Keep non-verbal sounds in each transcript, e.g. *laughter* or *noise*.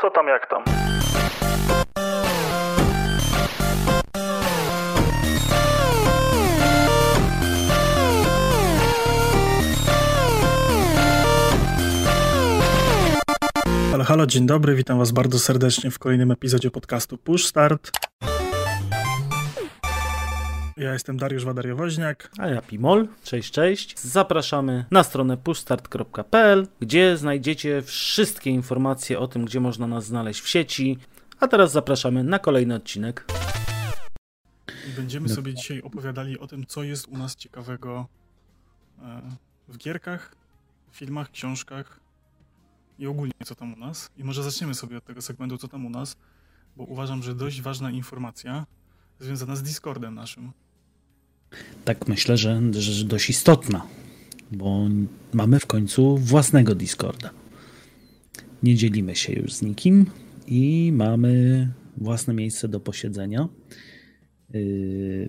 Co tam, jak tam? Halo, halo, dzień dobry, witam was bardzo serdecznie w kolejnym epizodzie podcastu Push Start. Ja jestem Dariusz Wadariowoźniak. A ja Pimol. Cześć, cześć. Zapraszamy na stronę pushstart.pl, gdzie znajdziecie wszystkie informacje o tym, gdzie można nas znaleźć w sieci. A teraz zapraszamy na kolejny odcinek. I będziemy no. sobie dzisiaj opowiadali o tym, co jest u nas ciekawego e, w gierkach, filmach, książkach i ogólnie co tam u nas. I może zaczniemy sobie od tego segmentu, co tam u nas, bo uważam, że dość ważna informacja związana z Discordem naszym. Tak myślę, że, że dość istotna, bo mamy w końcu własnego Discorda. Nie dzielimy się już z nikim i mamy własne miejsce do posiedzenia. Yy,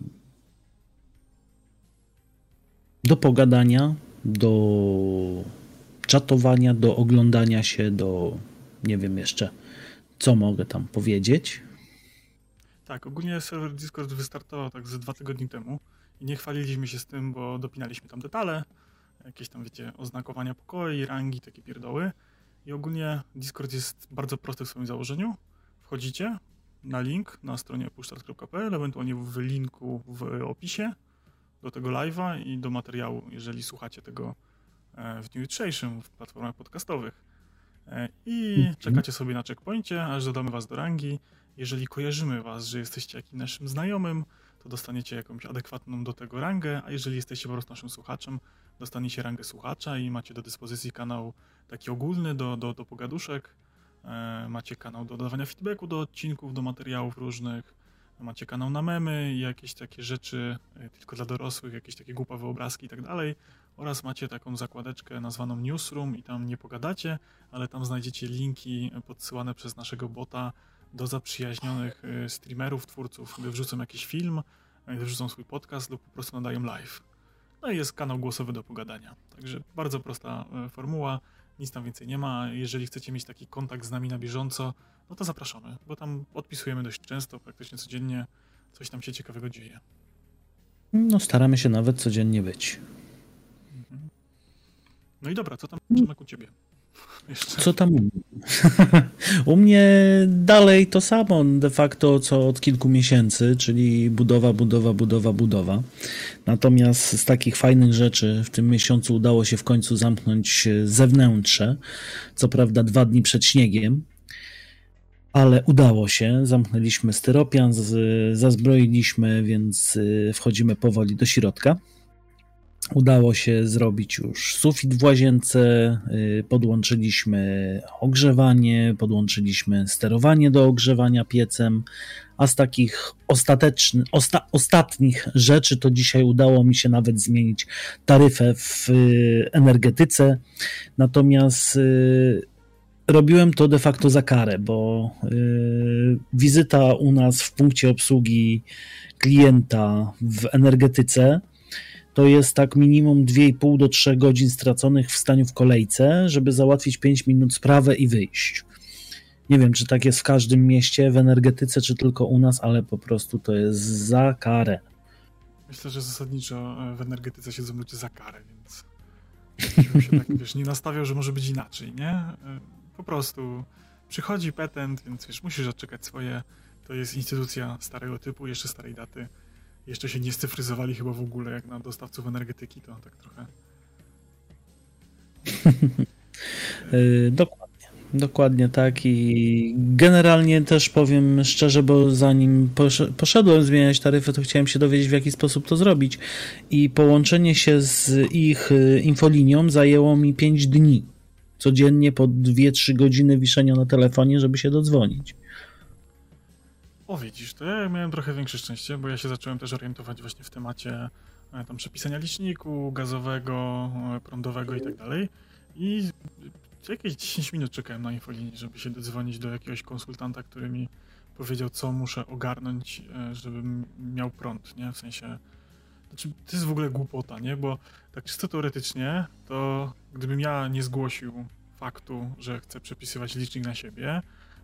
do pogadania, do czatowania, do oglądania się, do nie wiem jeszcze, co mogę tam powiedzieć. Tak, ogólnie serwer Discord wystartował tak ze dwa tygodnie temu i nie chwaliliśmy się z tym, bo dopinaliśmy tam detale, jakieś tam, wiecie, oznakowania pokoi, rangi, takie pierdoły. I ogólnie Discord jest bardzo prosty w swoim założeniu. Wchodzicie na link na stronie pushstart.pl, ewentualnie w linku w opisie do tego live'a i do materiału, jeżeli słuchacie tego e, w dniu jutrzejszym w platformach podcastowych. E, I mhm. czekacie sobie na checkpoincie, aż dodamy was do rangi. Jeżeli kojarzymy was, że jesteście jakimś naszym znajomym, to dostaniecie jakąś adekwatną do tego rangę, a jeżeli jesteście po prostu naszym słuchaczem, dostaniecie rangę słuchacza i macie do dyspozycji kanał taki ogólny do, do, do pogaduszek, e, macie kanał do dodawania feedbacku do odcinków, do materiałów różnych, macie kanał na memy i jakieś takie rzeczy e, tylko dla dorosłych, jakieś takie głupawe obrazki i tak dalej, oraz macie taką zakładeczkę nazwaną Newsroom i tam nie pogadacie, ale tam znajdziecie linki podsyłane przez naszego bota do zaprzyjaźnionych y, streamerów, twórców, gdy wrzucą jakiś film, gdy wrzucą swój podcast lub po prostu nadają live. No i jest kanał głosowy do pogadania. Także bardzo prosta y, formuła, nic tam więcej nie ma. Jeżeli chcecie mieć taki kontakt z nami na bieżąco, no to zapraszamy, bo tam odpisujemy dość często, praktycznie codziennie coś tam się ciekawego dzieje. No staramy się nawet codziennie być. Mhm. No i dobra, co tam Przemek u ciebie? Jeszcze. Co tam *laughs* u mnie? dalej to samo de facto co od kilku miesięcy, czyli budowa, budowa, budowa, budowa. Natomiast z takich fajnych rzeczy w tym miesiącu udało się w końcu zamknąć zewnętrze. Co prawda dwa dni przed śniegiem, ale udało się. Zamknęliśmy styropian, zazbroiliśmy, więc y, wchodzimy powoli do środka. Udało się zrobić już sufit w łazience, y, podłączyliśmy ogrzewanie, podłączyliśmy sterowanie do ogrzewania piecem, a z takich ostatecznych, osta, ostatnich rzeczy to dzisiaj udało mi się nawet zmienić taryfę w y, energetyce. Natomiast y, robiłem to de facto za karę, bo wizyta u nas w punkcie obsługi klienta w energetyce to jest tak minimum 2,5 do 3 godzin straconych w staniu w kolejce, żeby załatwić 5 minut sprawę i wyjść. Nie wiem, czy tak jest w każdym mieście, w energetyce, czy tylko u nas, ale po prostu to jest za karę. Myślę, że zasadniczo e, w energetyce siedzą ludzie za karę, więc się tak, *laughs* wiesz, nie nastawiał, że może być inaczej, nie? E, po prostu przychodzi petent, więc wiesz, musisz odczekać swoje. To jest instytucja starego typu, jeszcze starej daty jeszcze się nie scyfryzowali chyba w ogóle jak na dostawców energetyki, to tak trochę. yy, *laughs* dokładnie. Dokładnie tak i generalnie też powiem szczerze, bo zanim poszedłem zmieniać taryfę, to chciałem się dowiedzieć w jaki sposób to zrobić i połączenie się z ich y, infolinią zajęło mi 5 dni. Codziennie po 2-3 godziny wiszenia na telefonie, żeby się dodzwonić. O widzisz, to ja miałem trochę większe szczęście, bo ja się zacząłem też orientować właśnie w temacie e, tam przepisania liczniku gazowego, e, prądowego i tak dalej. I jakieś 10 minut czekałem na infolinii, żeby się dodzwonić do jakiegoś konsultanta, który mi powiedział, co muszę ogarnąć, e, żebym miał prąd, nie? W sensie... Znaczy, to jest w ogóle głupota, nie? Bo tak czysto teoretycznie, to gdybym ja nie zgłosił faktu, że chcę przepisywać licznik na siebie,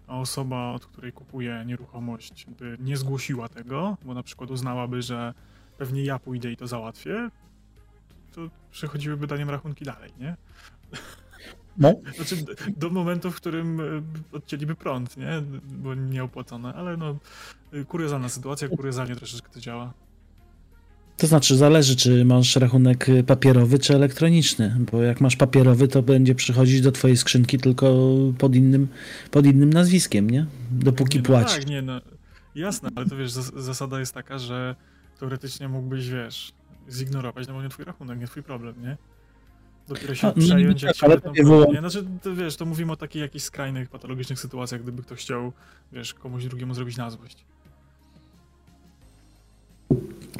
a osoba, od której kupuję nieruchomość, by nie zgłosiła tego, bo na przykład uznałaby, że pewnie ja pójdę i to załatwię, to przechodziłyby daniem rachunki dalej, nie? No. *laughs* Znaczy, do momentu, w którym e, odcięliby prąd, nie? Bo nieopłacone, ale no, kuriozalna sytuacja, kuriozalnie troszeczkę to działa. To znaczy, zależy, czy masz rachunek papierowy, czy elektroniczny, bo jak masz papierowy, to będzie przychodzić do twojej skrzynki tylko pod innym, pod innym nazwiskiem, nie? Dopóki nie, no płacisz. Tak, nie, no jasne, ale to wiesz, zasada jest taka, że teoretycznie mógłbyś, wiesz, zignorować, no bo nie twój rachunek, nie twój problem, nie? Dopiero się A, no przejąć, jak tak, się ale było... nie? Znaczy, to, wiesz, to mówimy o takich jakichś skrajnych, patologicznych sytuacjach, gdyby ktoś chciał, wiesz, komuś drugiemu zrobić na złość.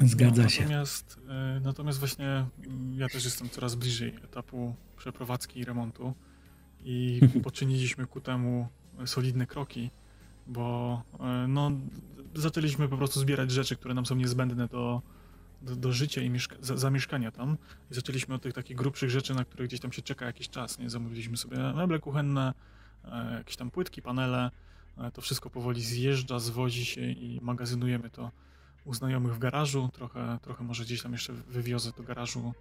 Zgadza no, się. Natomiast, y, natomiast właśnie mm, ja też jestem coraz bliżej etapu przeprowadzki i remontu i *laughs* poczyniliśmy ku temu solidne kroki, bo y, no, zaczęliśmy po prostu zbierać rzeczy, które nam są niezbędne do, do, do życia i mieszka za, zamieszkania tam. I zaczęliśmy od tych takich grubszych rzeczy, na które gdzieś tam się czeka jakiś czas. Nie? Zamówiliśmy sobie meble kuchenne, e, jakieś tam płytki, panele. E, to wszystko powoli zjeżdża, zwozi się i magazynujemy to u znajomych w garażu. Trochę, trochę może gdzieś tam jeszcze wywiozę do garażu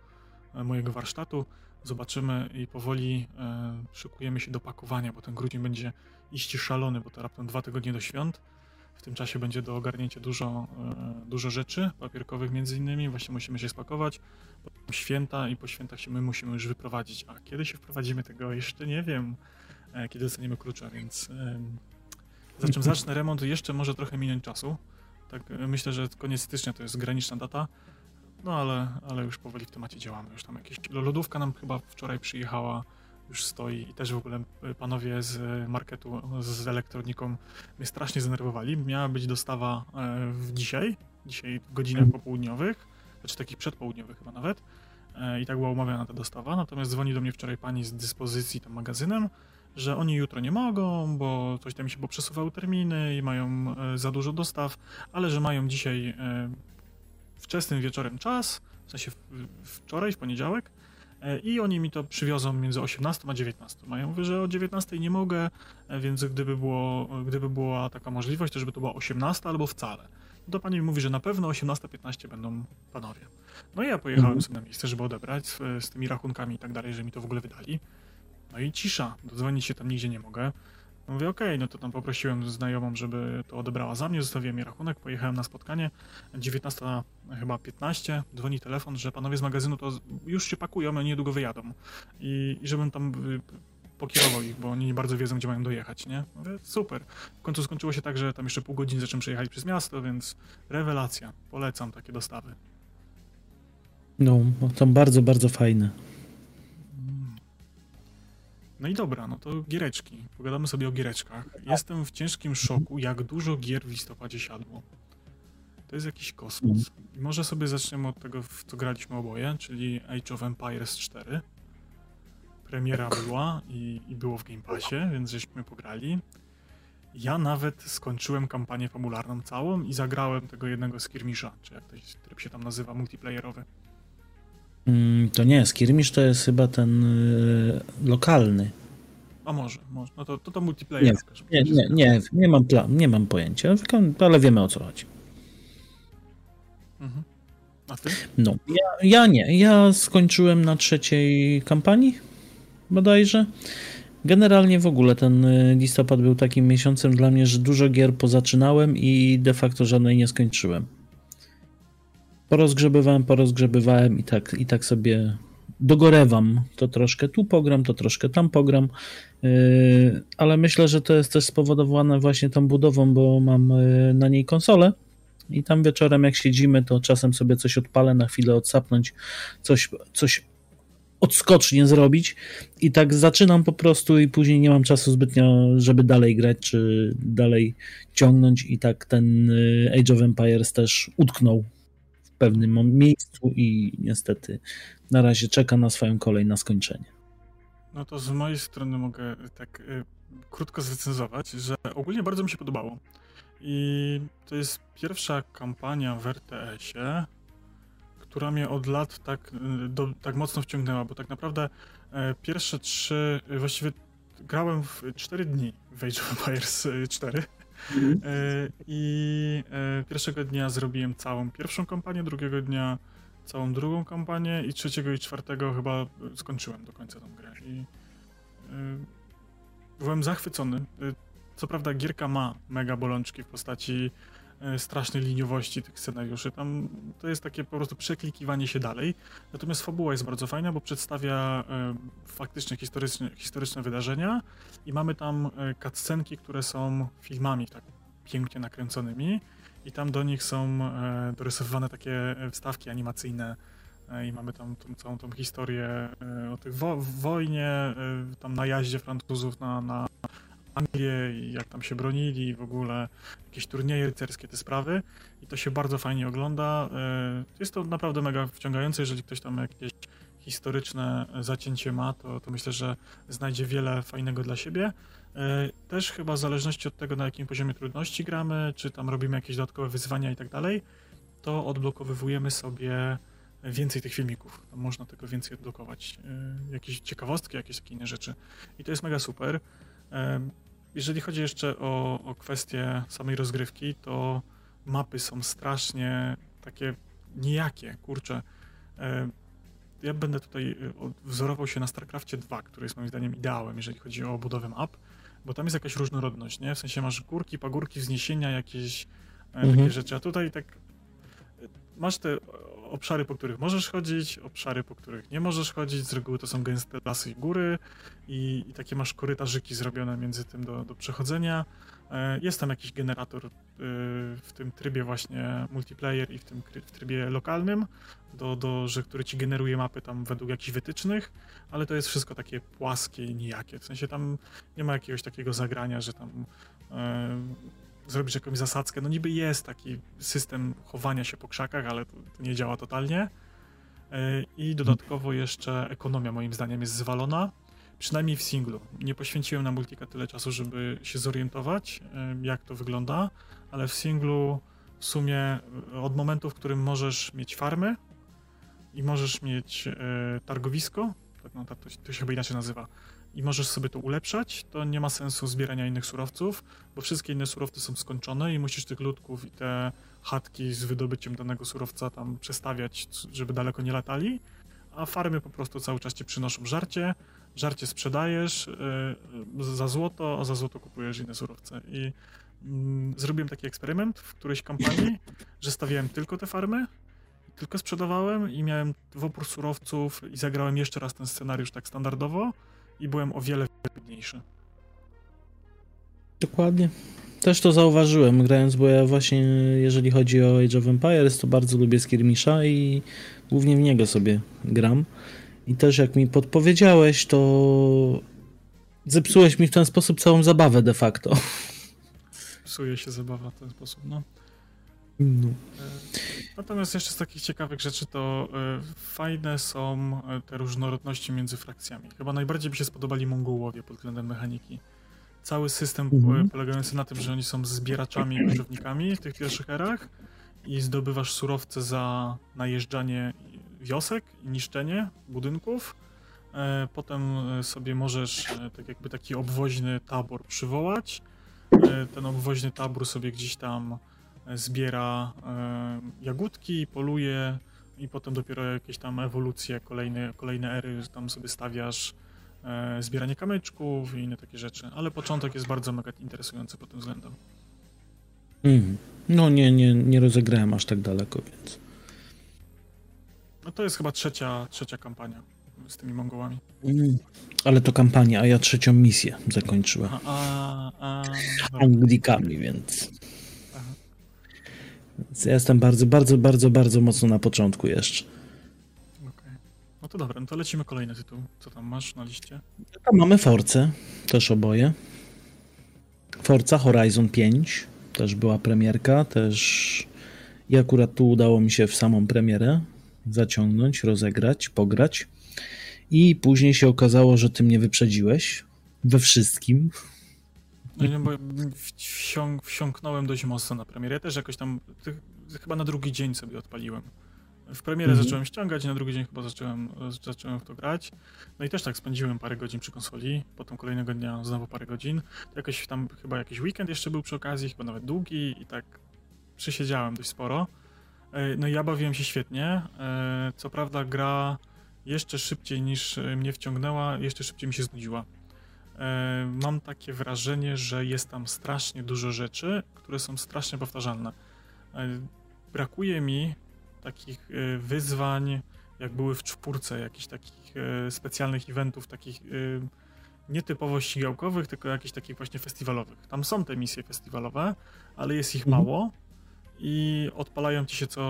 e, mojego warsztatu. Zobaczymy i powoli e, szykujemy się do pakowania, bo ten grudzień będzie iść szalony, bo to raptem dwa tygodnie do świąt. W tym czasie będzie do ogarnięcia dużo, e, dużo rzeczy papierkowych między innymi. Właśnie musimy się spakować. Potem święta i po świętach się my musimy już wyprowadzić. A kiedy się wprowadzimy, tego jeszcze nie wiem, kiedy dostaniemy klucza, więc za czym zacznę remont, jeszcze może trochę minąć czasu. Tak, myślę, że koniec stycznia to jest graniczna data. No ale, ale już powoli w temacie działamy. Już tam jakieś lodówka nam chyba wczoraj przyjechała już stoi i też w ogóle e, panowie z marketu, z elektroniką mnie strasznie zdenerwowali. Miała być dostawa e, w dzisiaj, dzisiaj w godzinach mhm. popołudniowych, znaczy takich przedpołudniowych chyba nawet. E, I tak była umawiana ta dostawa, natomiast dzwoni do mnie wczoraj pani z dyspozycji tam magazynem, że oni jutro nie mogą, bo coś tam się poprzesuwały terminy i mają za dużo dostaw, ale że mają dzisiaj wczesnym wieczorem czas, w sensie wczoraj, w poniedziałek, E, i oni mi to przywiozą między 18 a 19. Mają mówię, że o 19 nie mogę, e, więc gdyby, było, gdyby była taka możliwość, to żeby to była 18 albo wcale. No to pani mi mówi, że na pewno 18-15 będą panowie. No i ja pojechałem mhm. sobie na miejsce, żeby odebrać z, z tymi rachunkami i tak dalej, że mi to w ogóle wydali. No i cisza, dodzwonić się tam nigdzie nie mogę. No mówię, okej, okay, no to tam poprosiłem znajomą, żeby to odebrała za mnie, zostawiłem jej rachunek, pojechałem na spotkanie, 19 chyba 15, dzwoni telefon, że panowie z magazynu to już się pakują, a niedługo wyjadą. I, i żebym tam y, pokierował ich, bo oni nie bardzo wiedzą, gdzie mają dojechać, nie? Mówię, super. W końcu skończyło się tak, że tam jeszcze pół godziny zacząłem przejechać przez miasto, więc rewelacja. Polecam takie dostawy. No, są bardzo, bardzo fajne. No i dobra, no to giereczki. Pogadamy sobie o giereczkach. Jestem w ciężkim szoku, jak dużo gier w listopadzie siadło. To jest jakiś kosmos. I może sobie zaczniemy od tego, w co graliśmy oboje, czyli Age of Empires 4. Premiera była i, i było w Game Passie, więc żeśmy pograli. Ja nawet skończyłem kampanię fabularną całą i zagrałem tego jednego skirmisza, czy jak to się tam nazywa, multiplayerowy. Mm, to nie, Skirmish to jest chyba ten y, lokalny. A może, może. No to to, to multiplayer. Nie, nie, nie, nie, nie, mam plan, nie mam pojęcia, ale wiemy o co chodzi. Mhm. A ty? No, ja, ja nie. Ja skończyłem na trzeciej kampanii bodajże. Generalnie w ogóle ten y, listopad był takim miesiącem dla mnie, że dużo gier pozaczynałem i de facto żadnej nie skończyłem porozgrzebywałem, porozgrzebywałem i tak, i tak sobie dogorewam. To troszkę. Tu pogram, to troszkę tam pogram, yy, ale myślę, że to jest też spowodowane właśnie tą budową, bo mam yy, na niej konsolę i tam wieczorem jak siedzimy, to czasem sobie coś odpalę, na chwilę odsapnąć, coś, coś odskocznie zrobić. I tak zaczynam po prostu i później nie mam czasu zbytnio, żeby dalej grać, czy dalej ciągnąć. I tak ten yy, Age of Empires też utknął pewnym miejscu i niestety na razie czeka na swoją kolej na skończenie. No to z mojej strony mogę tak y, krótko zrecenzować, że ogólnie bardzo mi się podobało. I to jest pierwsza kampania w RTS-ie, która mnie od lat tak, y, do, tak mocno wciągnęła, bo tak naprawdę y, pierwsze trzy, właściwie grałem w 4 dni w Age of Empires 4 mhm. i pierwszego dnia zrobiłem całą pierwszą kampanię, drugiego dnia całą drugą kampanię i trzeciego i czwartego chyba skończyłem do końca tą grę. I byłem zachwycony. Co prawda gierka ma mega bolączki w postaci E, strasznej liniowości tych scenariuszy. Tam to jest takie po prostu przeklikiwanie się dalej. Natomiast fabuła jest bardzo fajna, bo przedstawia e, faktycznie historyczne, historyczne wydarzenia i mamy tam e, cutscenki, które są filmami tak pięknie nakręconymi i tam do nich są dorysowywane takie wstawki animacyjne i mamy tam tą, całą tą historię o tych wo wojnie, tam najaździe Francuzów na, na Anglię i jak tam się bronili, w ogóle jakieś turnieje rycerskie, te sprawy i to się bardzo fajnie ogląda. E, jest to naprawdę mega wciągające, jeżeli ktoś tam jakieś historyczne zacięcie ma, to, to myślę, że znajdzie wiele fajnego dla siebie. E, też chyba w zależności od tego, na jakim poziomie trudności gramy, czy tam robimy jakieś dodatkowe wyzwania i tak dalej, to odblokowywujemy sobie więcej tych filmików. Tam można tego więcej odblokować. E, jakieś ciekawostki, jakieś takie inne rzeczy. I to jest mega super. Jeżeli chodzi jeszcze o, o kwestię samej rozgrywki, to mapy są strasznie takie nijakie, kurczę. E, ja będę tutaj e, wzorował się na StarCraftie 2, który jest moim zdaniem ideałem, jeżeli chodzi o budowę map, bo tam jest jakaś różnorodność, nie? W sensie masz górki, pagórki, wzniesienia, jakieś e, mhm. takie rzeczy, a tutaj tak masz te obszary, po których możesz chodzić, obszary, po których nie możesz chodzić. Z reguły to są gęste lasy i góry i, i takie masz korytarzyki zrobione między tym do, do przechodzenia. E, jest tam jakiś generator e, w tym trybie właśnie multiplayer i w tym w trybie lokalnym, do, do, że, który ci generuje mapy tam według jakichś wytycznych, ale to jest wszystko takie płaskie i nijakie. W sensie tam nie ma jakiegoś takiego zagrania, że tam e, zrobisz jakąś zasadzkę. No niby jest taki system chowania się po krzakach, ale to, to nie działa totalnie. E, I dodatkowo jeszcze ekonomia moim zdaniem jest zwalona. Przynajmniej w singlu. Nie poświęciłem na multika tyle czasu, żeby się zorientować, e, jak to wygląda, ale w singlu w sumie e, od momentu, w którym możesz mieć farmy i możesz mieć targowisko, tak, no, to, to się chyba inaczej nazywa, i możesz sobie to ulepszać, to nie ma sensu zbierania innych surowców, bo wszystkie inne surowce są skończone i musisz tych ludków i te chatki z wydobyciem danego surowca tam przestawiać, żeby daleko nie latali, a farmy po prostu cały czas ci przynoszą żarcie, żarcie sprzedajesz yy, za złoto, a za złoto kupujesz inne surowce. I yy, zrobiłem taki eksperyment w którejś kampanii, *laughs* że stawiałem tylko te farmy, tylko sprzedawałem i miałem wopór surowców i zagrałem jeszcze raz ten scenariusz tak standardowo, i byłem o wiele biedniejszy. Dokładnie. Też to zauważyłem grając, bo ja właśnie jeżeli chodzi o Age of Empires, to bardzo lubię Skirmisha i głównie w niego sobie gram. I też jak mi podpowiedziałeś, to zepsułeś mi w ten sposób całą zabawę de facto. Psuje się zabawa w ten sposób, no. No. Natomiast jeszcze z takich ciekawych rzeczy to y, fajne są e, te różnorodności między frakcjami. Chyba najbardziej mi się spodobali Mongołowie pod względem mechaniki. Cały system mhm. polegający na tym, że oni są zbieraczami i użytkownikami w tych pierwszych erach i zdobywasz surowce za najeżdżanie wiosek i niszczenie budynków. Potem sobie możesz tak jakby taki obwoźny tabor przywołać. Ten obwoźny tabor sobie gdzieś tam zbiera e, jagódki, poluje i potem dopiero jakieś tam ewolucje, kolejne, kolejne ery, tam sobie stawiasz e, zbieranie kamyczków i inne takie rzeczy, ale początek jest bardzo mega interesujący pod tym względem. Mm. No nie, nie, nie rozegrałem aż tak daleko, więc... No to jest chyba trzecia, trzecia kampania z tymi Mongołami. Mm. Ale to kampania, a ja trzecią misję zakończyłem. A, a, a... Anglikami, więc... Więc ja jestem bardzo, bardzo, bardzo, bardzo mocno na początku jeszcze. Okay. No to dobra, no to lecimy kolejny tytuł. Co tam masz na liście? Tam mamy Force, też oboje. Forza Horizon 5, też była premierka, też i akurat tu udało mi się w samą premierę zaciągnąć, rozegrać, pograć. I później się okazało, że ty mnie wyprzedziłeś we wszystkim. No bo wsiąk, wsiąknąłem dość mocno na premierę. Ja też jakoś tam, chyba na drugi dzień sobie odpaliłem. W premierę Mhm. zacząłem ściągać, na drugi dzień chyba zacząłem, zacząłem w to grać. No i też tak spędziłem parę godzin przy konsoli, potem kolejnego dnia znowu parę godzin. Jakoś tam chyba jakiś weekend jeszcze był przy okazji, chyba nawet długi i tak przysiedziałem dość sporo. E, No i ja bawiłem się świetnie. E, Co prawda gra jeszcze szybciej niż e, mnie wciągnęła, jeszcze szybciej mi się znudziła. E, Mam takie wrażenie, że jest tam strasznie dużo rzeczy, które są strasznie powtarzalne. E, Brakuje mi takich e, wyzwań, jak były w czwórce, jakichś takich specjalnych eventów, takich nietypowo ścigałkowych, tylko jakichś takich właśnie festiwalowych. Tam są te misje festiwalowe, ale jest ich Mhm. mało i odpalają ci się co...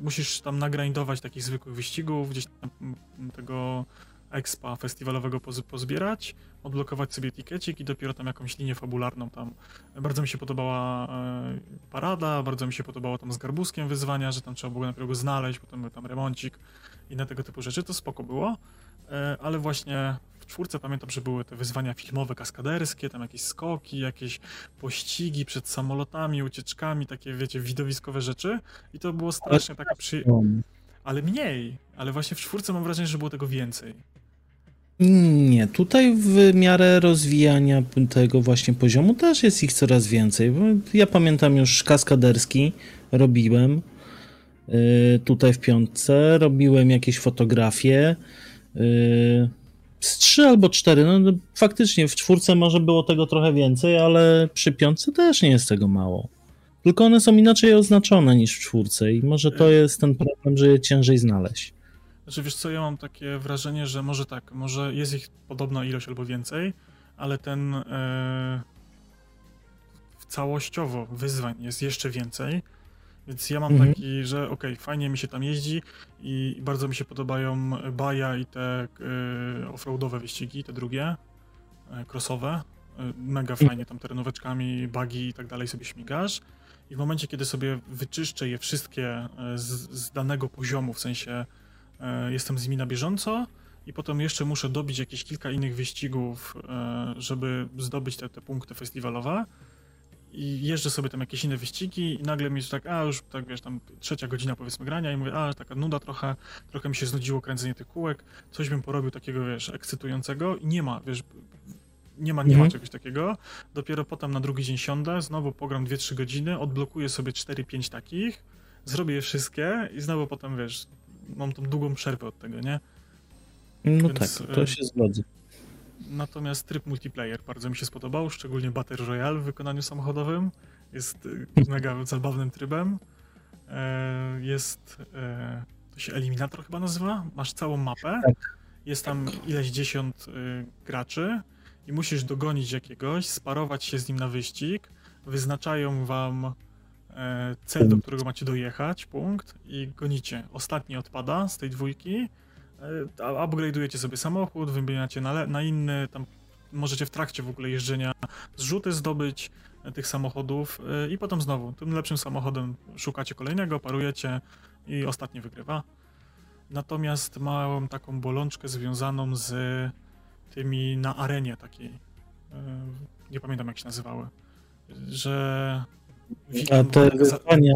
Musisz tam nagrindować takich zwykłych wyścigów, gdzieś tam tego expa festiwalowego poz- pozbierać, odblokować sobie tikecik i dopiero tam jakąś linię fabularną tam. Bardzo mi się podobała e, parada, bardzo mi się podobało tam z garbuskiem wyzwania, że tam trzeba było najpierw go znaleźć, potem był tam remoncik i na tego typu rzeczy, to spoko było, e, ale właśnie w czwórce pamiętam, że były te wyzwania filmowe, kaskaderskie, tam jakieś skoki, jakieś pościgi przed samolotami, ucieczkami, takie wiecie, widowiskowe rzeczy i to było strasznie takie przy... Ale mniej, ale właśnie w czwórce mam wrażenie, że było tego więcej. Nie, tutaj w miarę rozwijania tego właśnie poziomu też jest ich coraz więcej. Ja pamiętam już kaskaderski robiłem yy, tutaj w piątce, robiłem jakieś fotografie. yy, Z trzy albo cztery. No no, faktycznie w czwórce może było tego trochę więcej, ale przy piątce też nie jest tego mało. Tylko one są inaczej oznaczone niż w czwórce i może to jest ten problem, że je ciężej znaleźć. Znaczy, wiesz co, ja mam takie wrażenie, że może tak, może jest ich podobna ilość albo więcej, ale ten e, całościowo wyzwań jest jeszcze więcej, więc ja mam Mhm. taki, że okej, fajnie mi się tam jeździ i bardzo mi się podobają baja i te e, offroadowe wyścigi, te drugie, e, crossowe, e, mega fajnie tam terenóweczkami, bugi i tak dalej sobie śmigasz. I w momencie, kiedy sobie wyczyszczę je wszystkie z, z danego poziomu, w sensie jestem z nimi na bieżąco i potem jeszcze muszę dobić jakieś kilka innych wyścigów, e, żeby zdobyć te, te punkty festiwalowe i jeżdżę sobie tam jakieś inne wyścigi i nagle mi jest tak, a już tak wiesz, tam trzecia godzina powiedzmy grania i mówię, a taka nuda trochę, trochę mi się znudziło kręcenie tych kółek, coś bym porobił takiego, wiesz, ekscytującego i nie ma, wiesz, nie ma, nie ma Mhm. czegoś takiego. Dopiero potem na drugi dzień siądę, znowu pogram 2-3 godziny, odblokuję sobie 4-5 takich, zrobię je wszystkie i znowu potem, wiesz, mam tą długą przerwę od tego, nie? No Więc, tak, e, to się zgodzę. Natomiast tryb multiplayer bardzo mi się spodobał, szczególnie Battle Royale w wykonaniu samochodowym. Jest y, mega zabawnym trybem. E, Jest. e, To się eliminator chyba nazywa. Masz całą mapę. Jest tam ileś dziesiąt graczy i musisz dogonić jakiegoś, sparować się z nim na wyścig. Wyznaczają wam e, cel, do którego macie dojechać, punkt, i gonicie. Ostatni odpada z tej dwójki. E, upgrade'ujecie sobie samochód, wymieniacie na, na inny, tam możecie w trakcie w ogóle jeżdżenia zrzuty zdobyć e, tych samochodów e, i potem znowu tym lepszym samochodem szukacie kolejnego, parujecie i ostatni wygrywa. Natomiast mam taką bolączkę związaną z tymi na arenie takiej, e, nie pamiętam jak się nazywały, że A te wyzwania,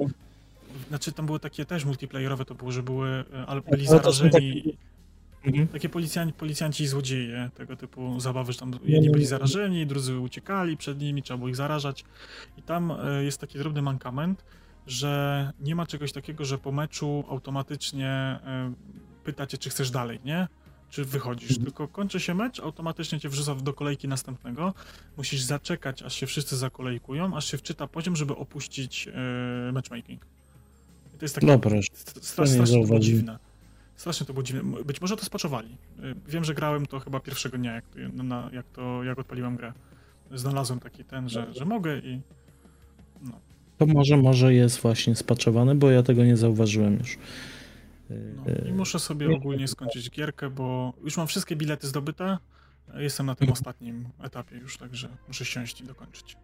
znaczy tam były takie też multiplayerowe to było, że były, e, ale byli to są zarażeni takie- Mhm. takie policjanci, policjanci i złodzieje, tego typu zabawy, że tam jedni byli zarażeni, drudzy uciekali przed nimi, trzeba było ich zarażać. I tam e, jest taki drobny mankament, że nie ma czegoś takiego, że po meczu automatycznie e, pytacie, czy chcesz dalej, nie? Czy wychodzisz, tylko kończy się mecz, automatycznie cię wrzuca do kolejki następnego. Musisz zaczekać, aż się wszyscy zakolejkują, aż się wczyta poziom, żeby opuścić e, matchmaking. I to jest takie no proszę. Strasznie to było dziwne. Strasznie to było dziwne. Być może to spaczowali. Y, Wiem, że grałem to chyba pierwszego dnia, jak na, jak, to jak odpaliłem grę. Znalazłem taki ten, że, że mogę i. No. To może, może jest właśnie spaczowane, bo ja tego nie zauważyłem już. No. E, I muszę sobie ogólnie skończyć gierkę, bo już mam wszystkie bilety zdobyte. Jestem na tym ostatnim etapie już, także muszę siąść i dokończyć.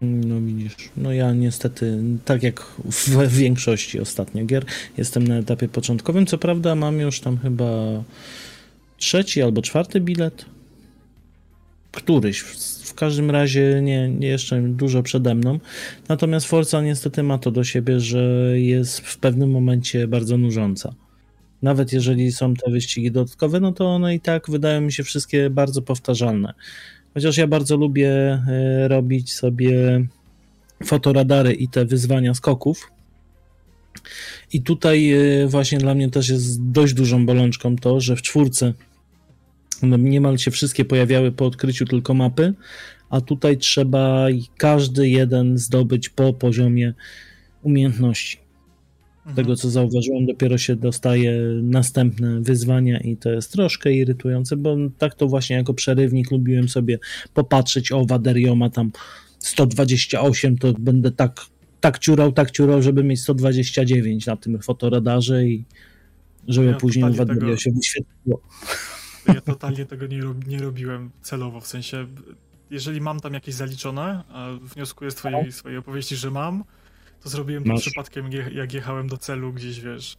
No widzisz, no ja niestety, tak jak w *laughs* większości ostatnio gier, jestem na etapie początkowym. Co prawda mam już tam chyba trzeci albo czwarty bilet. Któryś. W każdym razie nie, nie jeszcze dużo przede mną. Natomiast Forza niestety ma to do siebie, że jest w pewnym momencie bardzo nużąca. Nawet jeżeli są te wyścigi dodatkowe, no to one i tak wydają mi się wszystkie bardzo powtarzalne. Chociaż ja bardzo lubię e, robić sobie fotoradary i te wyzwania skoków. I tutaj e, właśnie dla mnie też jest dość dużą bolączką to, że w czwórce no niemal się wszystkie pojawiały po odkryciu tylko mapy, a tutaj trzeba każdy jeden zdobyć po poziomie umiejętności. Mhm. Tego co zauważyłem, dopiero się dostaje następne wyzwania i to jest troszkę irytujące, bo tak to właśnie jako przerywnik lubiłem sobie popatrzeć, o Waderio ma tam 128, to będę tak, tak ciurał, tak ciurał, żeby mieć 129 na tym fotoradarze i żeby ja później Waderio tego... się wyświetliło. Ja totalnie tego nie, nie robiłem celowo, w sensie jeżeli mam tam jakieś zaliczone, a wnioskuję z twojej, tak. swojej opowieści, że mam, to zrobiłem to przypadkiem, jak jechałem do celu gdzieś, wiesz.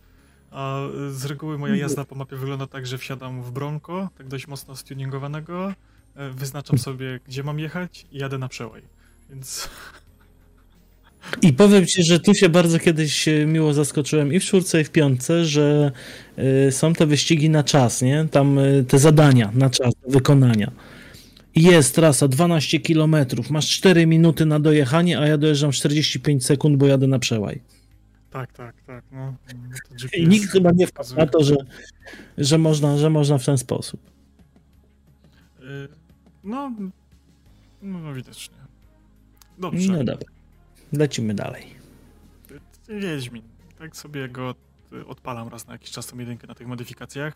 A z reguły moja jazda po mapie wygląda tak, że wsiadam w Bronco, tak dość mocno stuningowanego, e, wyznaczam sobie, gdzie mam jechać i jadę na przełaj. Więc *laughs* i powiem ci, że tu się bardzo kiedyś e, miło zaskoczyłem i w czwórce, i w piątce, że e, są te wyścigi na czas, nie? Tam e, te zadania na czas do wykonania. I jest trasa 12 km, masz 4 minuty na dojechanie, a ja dojeżdżam 45 sekund, bo jadę na przełaj. Tak, tak, tak. No, I nikt chyba nie wpadł na to, że, że, można, że można w ten sposób. No, no widocznie. Dobrze. No dobra. Lecimy dalej. Wiedźmin. Tak sobie go y, odpalam raz na jakiś czas tą jedynkę na tych modyfikacjach.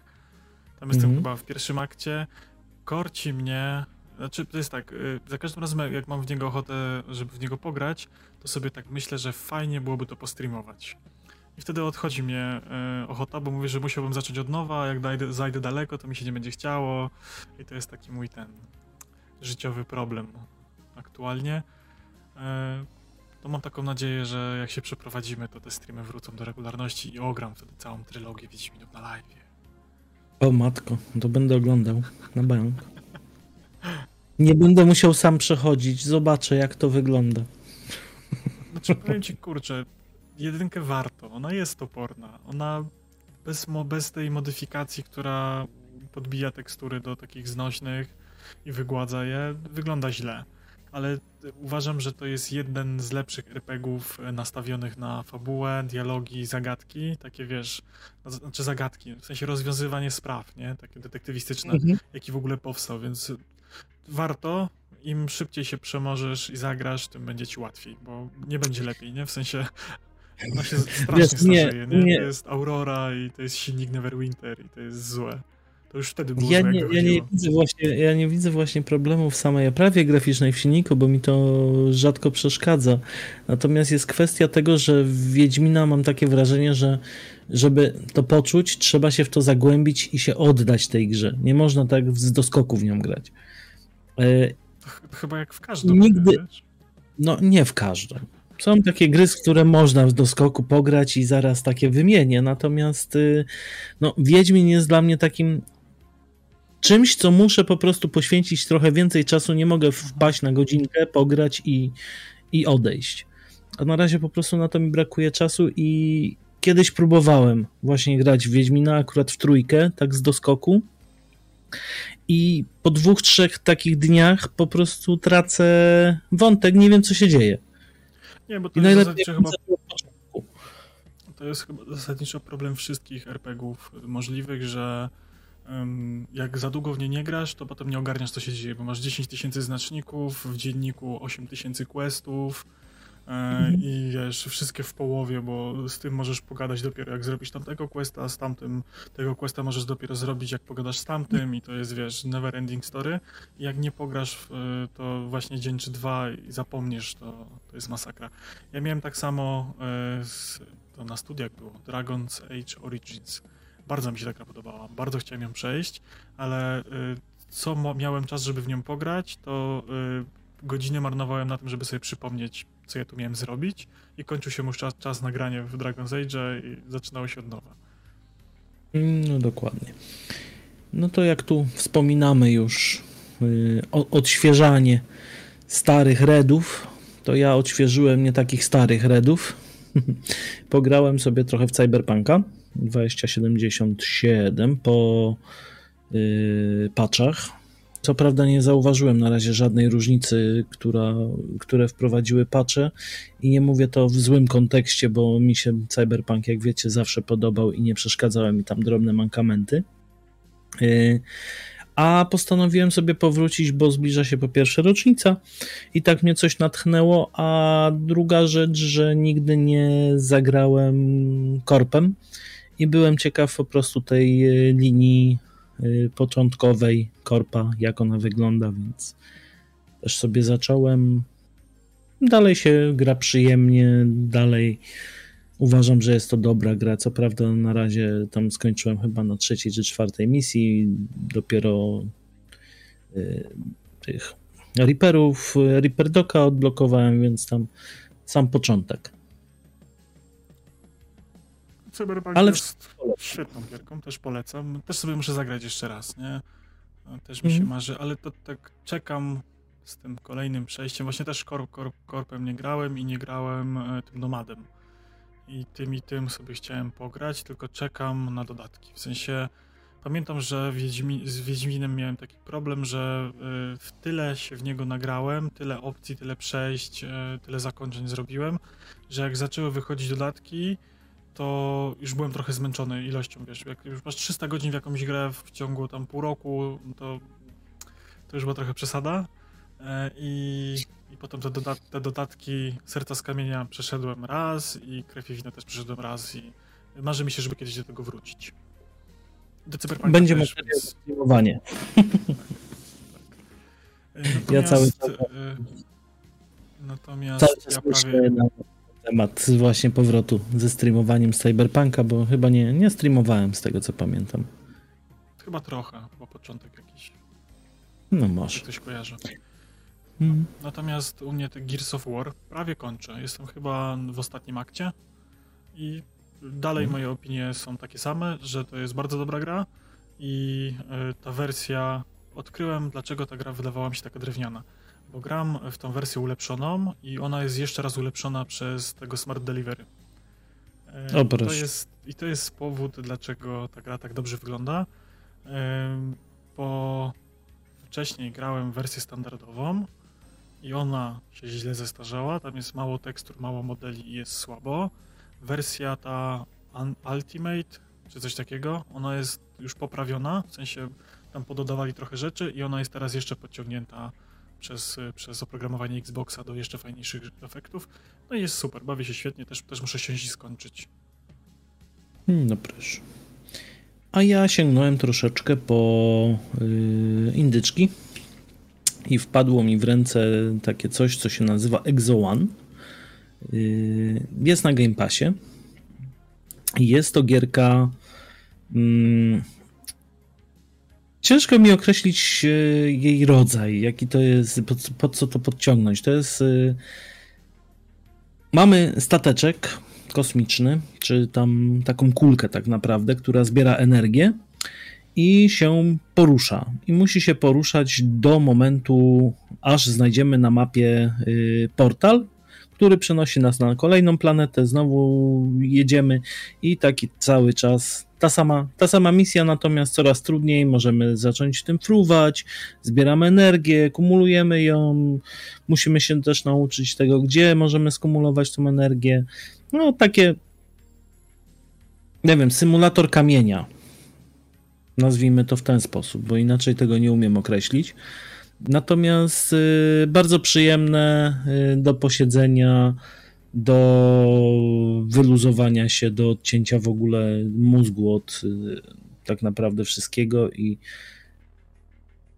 Tam jestem mhm. chyba w pierwszym akcie. Korci mnie. Znaczy, to jest tak, y, za każdym razem jak mam w niego ochotę, żeby w niego pograć, to sobie tak myślę, że fajnie byłoby to postreamować. I wtedy odchodzi mnie y, ochota, bo mówię, że musiałbym zacząć od nowa, a jak dajdę, zajdę daleko, to mi się nie będzie chciało. I to jest taki mój ten życiowy problem aktualnie to mam taką nadzieję, że jak się przeprowadzimy, to te streamy wrócą do regularności i ogram wtedy całą trylogię Wiedźminów na live. O matko, to będę oglądał na bank. Nie będę musiał sam przechodzić, zobaczę jak to wygląda. Znaczy powiem ci, kurczę, jedynkę warto, ona jest toporna, ona bez, bez tej modyfikacji, która podbija tekstury do takich znośnych i wygładza je, wygląda źle ale uważam, że to jest jeden z lepszych RPGów e, nastawionych na fabułę, dialogi, zagadki, takie wiesz, no, znaczy zagadki, w sensie rozwiązywanie spraw, nie? Takie detektywistyczne, mhm. jaki w ogóle powstał, więc warto, im szybciej się przemożesz i zagrasz, tym będzie ci łatwiej, bo nie będzie lepiej, nie? W sensie ona się strasznie Wiesz, starzeje, nie, nie? To jest Aurora i to jest silnik Neverwinter i to jest złe. To już wtedy było ja nie, ja nie, widzę właśnie, ja nie widzę właśnie problemu w samej oprawie graficznej w silniku, bo mi to rzadko przeszkadza. Natomiast jest kwestia tego, że w Wiedźmina mam takie wrażenie, że żeby to poczuć, trzeba się w to zagłębić i się oddać tej grze. Nie można tak z doskoku w nią grać. E, chyba jak w każdym. Nigdy. No nie w każdym. Są takie gry, z które można w doskoku pograć i zaraz takie wymienię. Natomiast y, no, Wiedźmin jest dla mnie takim czymś, co muszę po prostu poświęcić trochę więcej czasu. Nie mogę wpaść na godzinkę, pograć i, i odejść. A na razie po prostu na to mi brakuje czasu i kiedyś próbowałem właśnie grać w Wiedźmina akurat w trójkę, tak z doskoku. I po dwóch, trzech takich dniach po prostu tracę wątek, nie wiem co się dzieje. Nie, bo to I jest zasadniczo chyba... To jest chyba zasadniczo problem wszystkich RPGów możliwych, że jak za długo w nie nie grasz, to potem nie ogarniasz, co się dzieje, bo masz 10 tysięcy znaczników, w dzienniku 8 tysięcy questów e, mhm. i wiesz, wszystkie w połowie, bo z tym możesz pogadać dopiero jak zrobisz tamtego questa, a z tamtym tego questa możesz dopiero zrobić jak pogadasz z tamtym i to jest, wiesz, never ending story. I jak nie pograsz w, to właśnie dzień czy dwa i zapomnisz, to, to jest masakra. Ja miałem tak samo, e, z, to na studiach było, Dragon's Age Origins bardzo mi się taka podobała, bardzo chciałem ją przejść, ale y, co miałem czas, żeby w nią pograć, to y, godzinę marnowałem na tym, żeby sobie przypomnieć, co ja tu miałem zrobić i kończył się już czas, czas nagrania w Dragon's Age i zaczynało się od nowa. No dokładnie. No to jak tu wspominamy już y, odświeżanie starych redów, to ja odświeżyłem nie takich starych redów. *laughs* Pograłem sobie trochę w Cyberpunka 2077 po yy, patchach. Co prawda nie zauważyłem na razie żadnej różnicy, która, które wprowadziły patche i nie mówię to w złym kontekście, bo mi się Cyberpunk, jak wiecie, zawsze podobał i nie przeszkadzały mi tam drobne mankamenty. Yy, a postanowiłem sobie powrócić, bo zbliża się po pierwsze rocznica i tak mnie coś natchnęło, a druga rzecz, że nigdy nie zagrałem korpem i byłem ciekaw po prostu tej e, linii e, początkowej korpa, jak ona wygląda, więc też sobie zacząłem. Dalej się gra przyjemnie, dalej Uważam, że jest to dobra gra. Co prawda, na razie tam skończyłem chyba na trzeciej czy czwartej misji. Dopiero y, tych Reaperów, Reaper Doka odblokowałem, więc tam sam początek. Cyberpunk Ale jest świetną gierką, też polecam. Też sobie muszę zagrać jeszcze raz, nie? Też mi się mm. marzy, ale to tak czekam z tym kolejnym przejściem. Właśnie też korp, korp, korpem nie grałem i nie grałem e, tym nomadem i tym i tym sobie chciałem pograć, tylko czekam na dodatki. W sensie pamiętam, że Wiedźmi, z Wiedźminem miałem taki problem, że y, w tyle się w niego nagrałem, tyle opcji, tyle przejść, y, tyle zakończeń zrobiłem, że jak zaczęły wychodzić dodatki, to już byłem trochę zmęczony ilością, wiesz, jak już masz 300 godzin w jakąś grę w ciągu tam pół roku, to, to już była trochę przesada y, i i potem te, dodat te dodatki Serca z Kamienia przeszedłem raz i Krew i Wina też przeszedłem raz i marzy mi się, żeby kiedyś do tego wrócić. Do Cyberpunka Będzie też, więc... streamowanie. tak, Ja cały czas... E, natomiast cały czas ja prawie... na temat właśnie powrotu ze streamowaniem Cyberpunka, bo chyba nie, nie streamowałem z tego, co pamiętam. Chyba trochę, bo początek jakiś. No może. Ktoś kojarzy. Mhm. Natomiast u mnie te Gears of War prawie kończę. Jestem chyba w ostatnim akcie i dalej mhm. moje opinie są takie same, że to jest bardzo dobra gra i e, ta wersja odkryłem, dlaczego ta gra wydawała mi się taka drewniana. Bo gram w tą wersję ulepszoną i ona jest jeszcze raz ulepszona przez tego Smart Delivery. E, to jest, I to jest powód, dlaczego ta gra tak dobrze wygląda. E, bo wcześniej grałem wersję standardową i ona się źle zestarzała. Tam jest mało tekstur, mało modeli i jest słabo. Wersja ta Ultimate, czy coś takiego, ona jest już poprawiona, w sensie tam pododawali trochę rzeczy i ona jest teraz jeszcze podciągnięta przez, przez oprogramowanie Xboxa do jeszcze fajniejszych efektów. No i jest super, bawię się świetnie, też, też muszę się skończyć. Hmm, no proszę. A ja sięgnąłem troszeczkę po yy, indyczki i wpadło mi w ręce takie coś, co się nazywa Exo One. Yy, jest na Game Passie. Jest to gierka. Hmm, ciężko mi określić yy, jej rodzaj, jaki to jest, pod, pod co to podciągnąć. To jest. Yy, mamy stateczek kosmiczny, czy tam taką kulkę, tak naprawdę, która zbiera energię i się porusza. I musi się poruszać do momentu, aż znajdziemy na mapie y, portal, który przenosi nas na kolejną planetę. Znowu jedziemy i taki cały czas. Ta sama, ta sama misja, natomiast coraz trudniej. Możemy zacząć tym fruwać, zbieramy energię, kumulujemy ją. Musimy się też nauczyć tego, gdzie możemy skumulować tą energię. No, takie, nie wiem, symulator kamienia Nazwijmy to w ten sposób, bo inaczej tego nie umiem określić. Natomiast y, bardzo przyjemne y, do posiedzenia, do wyluzowania się, do odcięcia w ogóle mózgu od y, tak naprawdę wszystkiego i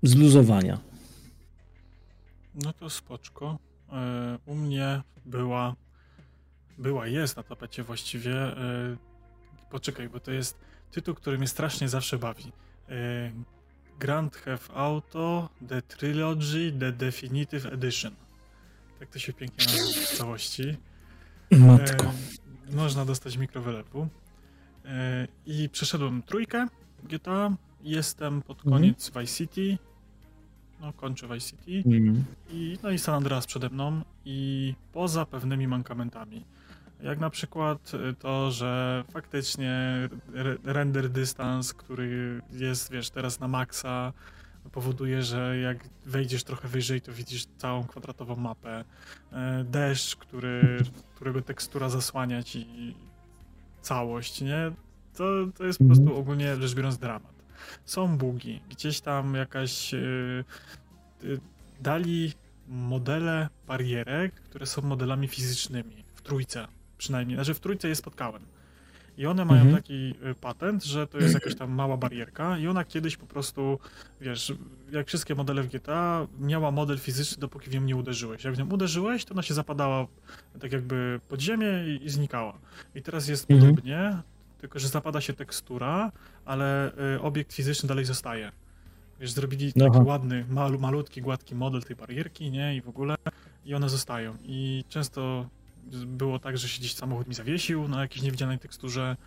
zluzowania. No to spoczko. E, u mnie była, była, jest na tapecie właściwie. E, poczekaj, bo to jest tytuł, który mnie strasznie zawsze bawi. E, Grand Theft Auto The Trilogy The Definitive Edition. Tak to się pięknie nazywa w całości. Matko. E, można dostać mikrowylepu. E, I przeszedłem trójkę GTA. Jestem pod mhm. koniec mhm. Vice City. no kończę Vice City mm. i, no i San Andreas przede mną i poza pewnymi mankamentami. Jak na przykład to, że faktycznie render dystans, który jest, wiesz, teraz na maksa, powoduje, że jak wejdziesz trochę wyżej, to widzisz całą kwadratową mapę. E, deszcz, który, którego tekstura zasłania ci całość, nie? To, to jest po prostu mhm. ogólnie rzecz biorąc dramat. Są bugi, gdzieś tam jakaś yy, yy, dali modele barierek, które są modelami fizycznymi w trójce przynajmniej, znaczy w trójce je spotkałem. I one mają mhm. taki y, patent, że to jest jakaś tam mała barierka i ona kiedyś po prostu, wiesz, jak wszystkie modele w GTA, miała model fizyczny, dopóki w nią nie uderzyłeś. Jak w nią uderzyłeś, to ona się zapadała tak jakby pod ziemię i, i znikała. I teraz jest mhm. podobnie, tylko że zapada się tekstura, ale y, obiekt fizyczny dalej zostaje. Wiesz, zrobili taki Aha. ładny, mal, malutki, gładki model tej barierki, nie? I w ogóle, i one zostają. I często było tak, że się gdzieś samochód mi zawiesił na jakiejś niewidzialnej teksturze.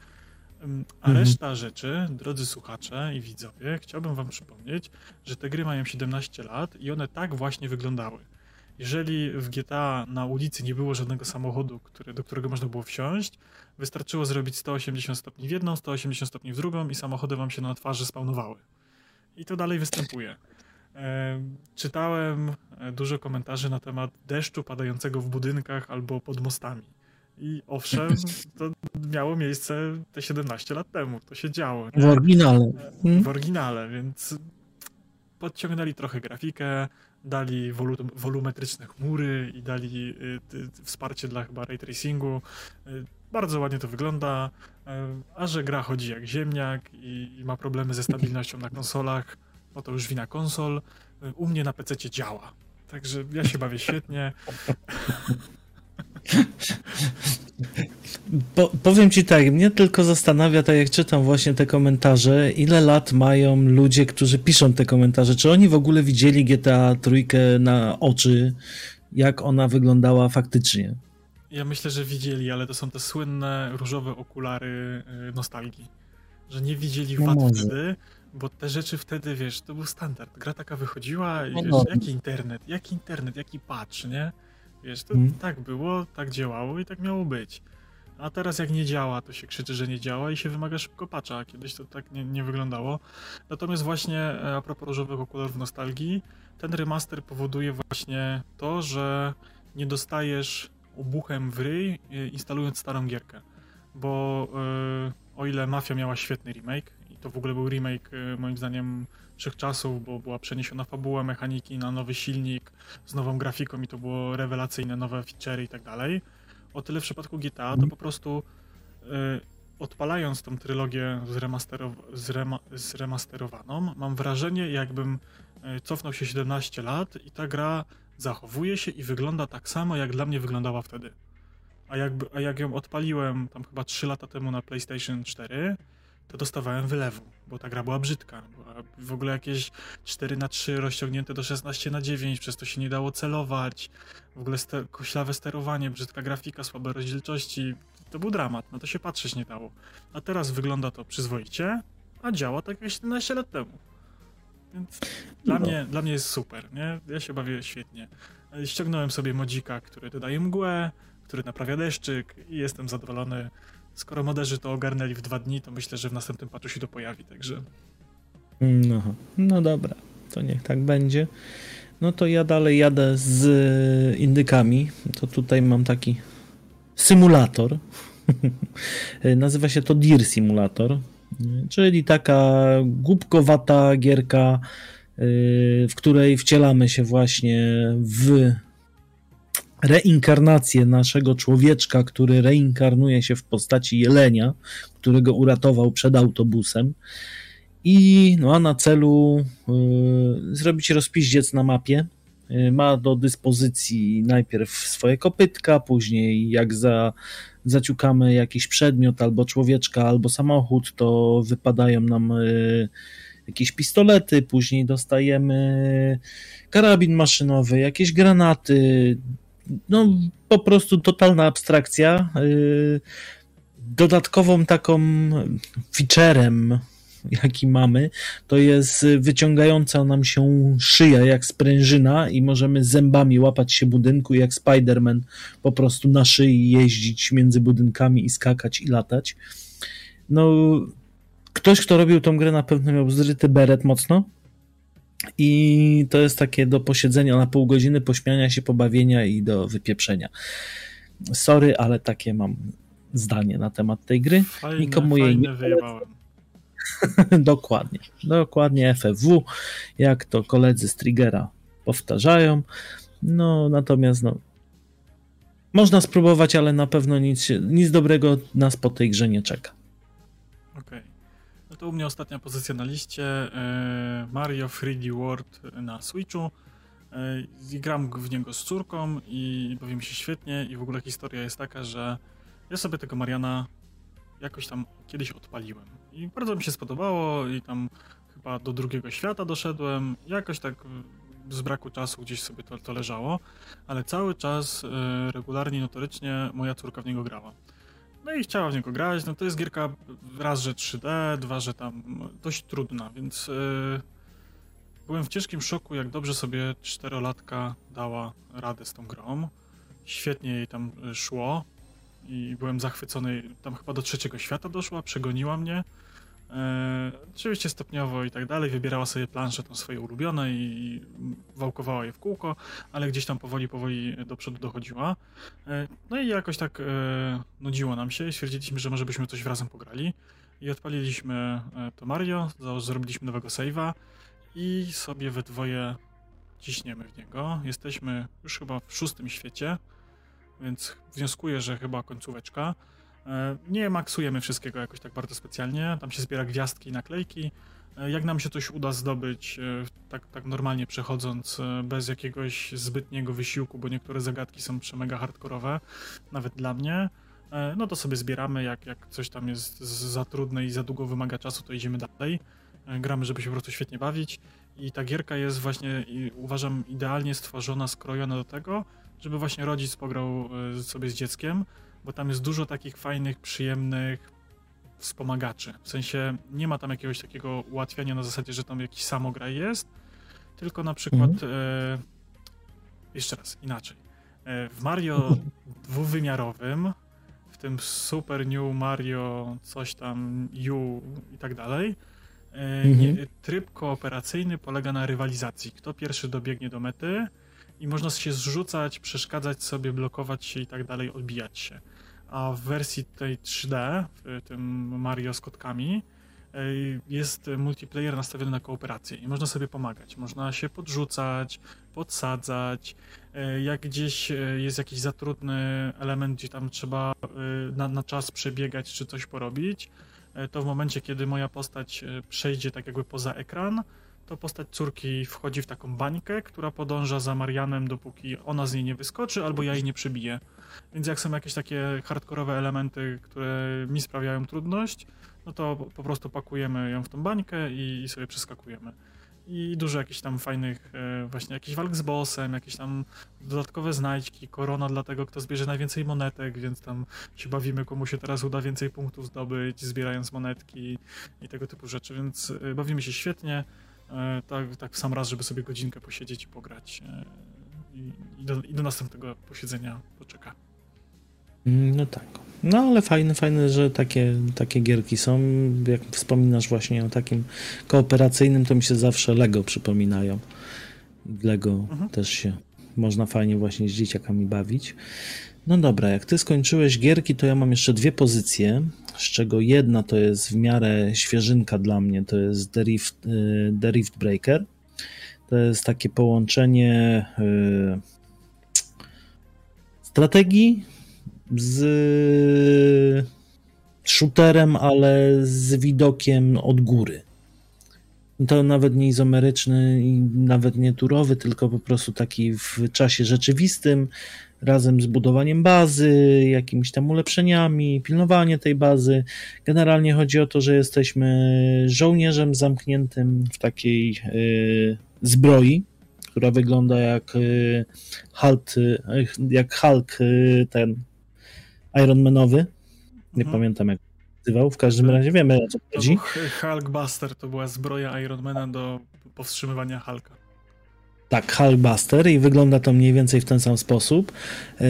A mhm. reszta rzeczy, drodzy słuchacze i widzowie, chciałbym wam przypomnieć, że te gry mają 17 lat i one tak właśnie wyglądały. Jeżeli w GTA na ulicy nie było żadnego samochodu, który, do którego można było wsiąść, wystarczyło zrobić 180 stopni w jedną, 180 stopni w drugą i samochody wam się na twarzy spawnowały. I to dalej występuje. Czytałem e, dużo komentarzy na temat deszczu padającego w budynkach albo pod mostami. I owszem, *laughs* to miało miejsce te 17 lat temu. To się działo. Nie? W oryginale. Hmm? W oryginale, więc podciągnęli trochę grafikę, dali wolu wolumetryczne chmury i dali y, wsparcie dla chyba ray tracingu. Y, bardzo ładnie to wygląda, a że gra chodzi jak ziemniak i ma problemy ze stabilnością na konsolach, no to już wina konsol. U mnie na PC działa. Także ja się bawię świetnie. Po, powiem ci tak, mnie tylko zastanawia, tak jak czytam właśnie te komentarze, ile lat mają ludzie, którzy piszą te komentarze. Czy oni w ogóle widzieli GTA trójkę na oczy, jak ona wyglądała faktycznie? Ja myślę, że widzieli, ale to są te słynne różowe okulary y, nostalgii. Że nie widzieli no wad wtedy, bo te rzeczy wtedy, wiesz, to był standard. Gra taka wychodziła i no wiesz, jaki internet, jaki internet, jaki patch, nie? Wiesz, to hmm. tak było, tak działało i tak miało być. A teraz jak nie działa, to się krzyczy, że nie działa i się wymaga szybko patcha. Kiedyś to tak nie, nie wyglądało. Natomiast właśnie e, a propos różowych okularów nostalgii, ten remaster powoduje właśnie to, że nie dostajesz obuchem w ryj, e, instalując starą gierkę. Bo yy, o ile Mafia miała świetny remake, to w ogóle był remake yy, moim zdaniem wszechczasów, bo była przeniesiona fabuła mechaniki na nowy silnik z nową grafiką i to było rewelacyjne, nowe featurey i tak dalej. O tyle w przypadku GTA to po prostu y, odpalając tą trylogię zremasterow zrema zremasterowaną, mam wrażenie, jakbym y, cofnął się 17 lat i ta gra zachowuje się i wygląda tak samo, jak dla mnie wyglądała wtedy. A, jakby, a jak ją odpaliłem tam chyba 3 lata temu na PlayStation 4, to dostawałem wylewu, bo ta gra była brzydka. Była w ogóle jakieś 4 na 3 rozciągnięte do 16 na 9 przez to się nie dało celować. W ogóle ster koślawe sterowanie, brzydka grafika, słabe rozdzielczości. To był dramat, na to się patrzeć nie dało. A teraz wygląda to przyzwoicie, a działa tak jak 17 lat temu. Więc dla, no. mnie, dla mnie jest super, nie? Ja się bawię świetnie. Ściągnąłem sobie modzika, który dodaje mgłę, który naprawia deszczyk i jestem zadowolony. Skoro moderzy to ogarnęli w dwa dni, to myślę, że w następnym patchu się to pojawi, także... No, no dobra, to niech tak będzie. No to ja dalej jadę z indykami. To tutaj mam taki symulator. *laughs* Nazywa się to Deer Simulator, czyli taka głupkowata gierka, w której wcielamy się właśnie w reinkarnację naszego człowieczka, który reinkarnuje się w postaci jelenia, którego uratował przed autobusem. I ma na celu y, zrobić rozpiździec na mapie. Y, ma do dyspozycji najpierw swoje kopytka, później jak za, zaciukamy jakiś przedmiot albo człowieczka, albo samochód, to wypadają nam y, jakieś pistolety, później dostajemy karabin maszynowy, jakieś granaty, no po prostu totalna abstrakcja. Y, dodatkową taką featurem jaki mamy, to jest wyciągająca nam się szyja jak sprężyna i możemy zębami łapać się budynku jak Spider-Man po prostu na szyi jeździć między budynkami i skakać i latać. No, ktoś, kto robił tą grę na pewno miał zryty beret mocno i to jest takie do posiedzenia na pół godziny, pośmiania się, pobawienia i do wypieprzenia. Sorry, ale takie mam zdanie na temat tej gry. Fajne, Nikomu jej nie wyjebałem. *laughs* dokładnie, dokładnie FFW, jak to koledzy z Triggera powtarzają. No, natomiast no, można spróbować, ale na pewno nic, nic dobrego nas po tej grze nie czeka. Okej. Okay. To u mnie ostatnia pozycja na liście. E, Mario 3D World na Switchu. E, gram w niego z córką i bawi mi się świetnie i w ogóle historia jest taka, że ja sobie tego Mariana jakoś tam kiedyś odpaliłem i bardzo mi się spodobało i tam chyba do drugiego świata doszedłem, jakoś tak z braku czasu gdzieś sobie to, to leżało, ale cały czas y, regularnie, notorycznie moja córka w niego grała. No i chciała w niego grać, no to jest gierka raz, że 3D, dwa, że tam dość trudna, więc y, byłem w ciężkim szoku, jak dobrze sobie czterolatka dała radę z tą grą. Świetnie jej tam szło i byłem zachwycony. Tam chyba do trzeciego świata doszła, przegoniła mnie. E, oczywiście stopniowo i tak dalej, wybierała sobie plansze tam swoje ulubione i wałkowała je w kółko, ale gdzieś tam powoli, powoli do przodu dochodziła. E, no i jakoś tak e, nudziło nam się i stwierdziliśmy, że może byśmy coś razem pograli. I odpaliliśmy to Mario, zrobiliśmy nowego save'a i sobie we dwoje ciśniemy w niego. Jesteśmy już chyba w szóstym świecie więc wnioskuję, że chyba końcóweczka. E, nie maksujemy wszystkiego jakoś tak bardzo specjalnie, tam się zbiera gwiazdki i naklejki. E, jak nam się coś uda zdobyć, e, tak, tak normalnie przechodząc, bez jakiegoś zbytniego wysiłku, bo niektóre zagadki są przemega hardkorowe, nawet dla mnie, no to sobie zbieramy, jak, jak coś tam jest za trudne i za długo wymaga czasu, to idziemy dalej. Gramy, żeby się po prostu świetnie bawić i ta gierka jest właśnie, uważam, idealnie stworzona, skrojona do tego, żeby właśnie rodzic pograł sobie z dzieckiem, bo tam jest dużo takich fajnych, przyjemnych wspomagaczy. W sensie nie ma tam jakiegoś takiego ułatwiania na zasadzie, że tam jakiś samograj jest, tylko na przykład mhm. e, jeszcze raz, inaczej. E, w Mario *laughs* dwuwymiarowym, w tym Super New Mario, coś tam U i tak dalej, e, mhm. tryb kooperacyjny polega na rywalizacji. Kto pierwszy dobiegnie do mety, i można się zrzucać, przeszkadzać sobie, blokować się i tak dalej, odbijać się. A w wersji tej 3D, w tym Mario z kotkami, e, jest multiplayer nastawiony na kooperację i można sobie pomagać. Można się podrzucać, podsadzać. E, jak gdzieś e, jest jakiś za trudny element, gdzie tam trzeba na, na czas przebiegać czy coś porobić, to w momencie, kiedy moja postać przejdzie tak jakby poza ekran, to postać córki wchodzi w taką bańkę, która podąża za Marianem, dopóki ona z niej nie wyskoczy, albo ja jej nie przybiję. Więc jak są jakieś takie hardkorowe elementy, które mi sprawiają trudność, no to po prostu pakujemy ją w tą bańkę i, sobie przeskakujemy. I dużo jakichś tam fajnych, e, właśnie jakiś walk z bossem, jakieś tam dodatkowe znajdźki, korona dla tego, kto zbierze najwięcej monetek, więc tam się bawimy, komu się teraz uda więcej punktów zdobyć, zbierając monetki i tego typu rzeczy, więc e, bawimy się świetnie. E, tak, tak w sam raz, żeby sobie godzinkę posiedzieć i pograć. E, I, i, do, i do następnego posiedzenia poczeka. Mm, no tak. No ale fajne, fajne, że takie, takie gierki są. Jak wspominasz właśnie o takim kooperacyjnym, to mi się zawsze Lego przypominają. Lego mhm. też się można fajnie właśnie z dzieciakami bawić. No dobra, jak ty skończyłeś gierki, to ja mam jeszcze dwie pozycje, z czego jedna to jest w miarę świeżynka dla mnie, to jest The Rift, y, The Rift Breaker. To jest takie połączenie y, strategii z shooterem, ale z widokiem od góry. To nawet nie izomeryczny i nawet nie turowy, tylko po prostu taki w czasie rzeczywistym, razem z budowaniem bazy, jakimiś tam ulepszeniami, pilnowanie tej bazy. Generalnie chodzi o to, że jesteśmy żołnierzem zamkniętym w takiej y, zbroi, która wygląda jak y, Hulk, y, jak Hulk y, ten Ironmanowy. Nie mhm. pamiętam jak nazywał, w każdym razie wiemy o co chodzi. Hulkbuster to była zbroja Ironmana do powstrzymywania Hulka. Tak, Hulkbuster i wygląda to mniej więcej w ten sam sposób. Yy,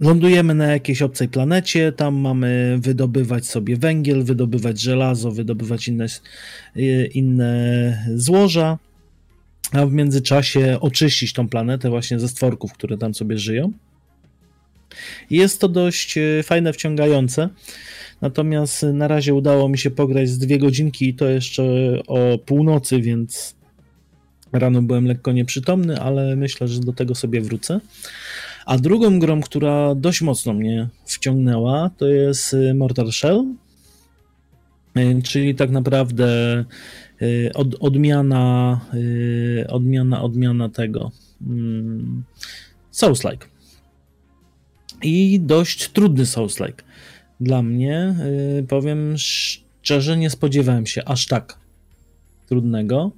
lądujemy na jakiejś obcej planecie, tam mamy wydobywać sobie węgiel, wydobywać żelazo, wydobywać inne, yy, inne złoża, a w międzyczasie oczyścić tą planetę właśnie ze stworków, które tam sobie żyją. Jest to dość yy, fajne, wciągające. Natomiast na razie udało mi się pograć z dwie godzinki i to jeszcze o północy, więc Rano byłem lekko nieprzytomny, ale myślę, że do tego sobie wrócę. A drugą grą, która dość mocno mnie wciągnęła, to jest y, Mortal Shell, y, czyli tak naprawdę y, od, odmiana, odmiana, odmiana tego mm, Souls-like. I dość trudny Souls-like. Dla mnie, powiem szczerze, nie spodziewałem się aż tak trudnego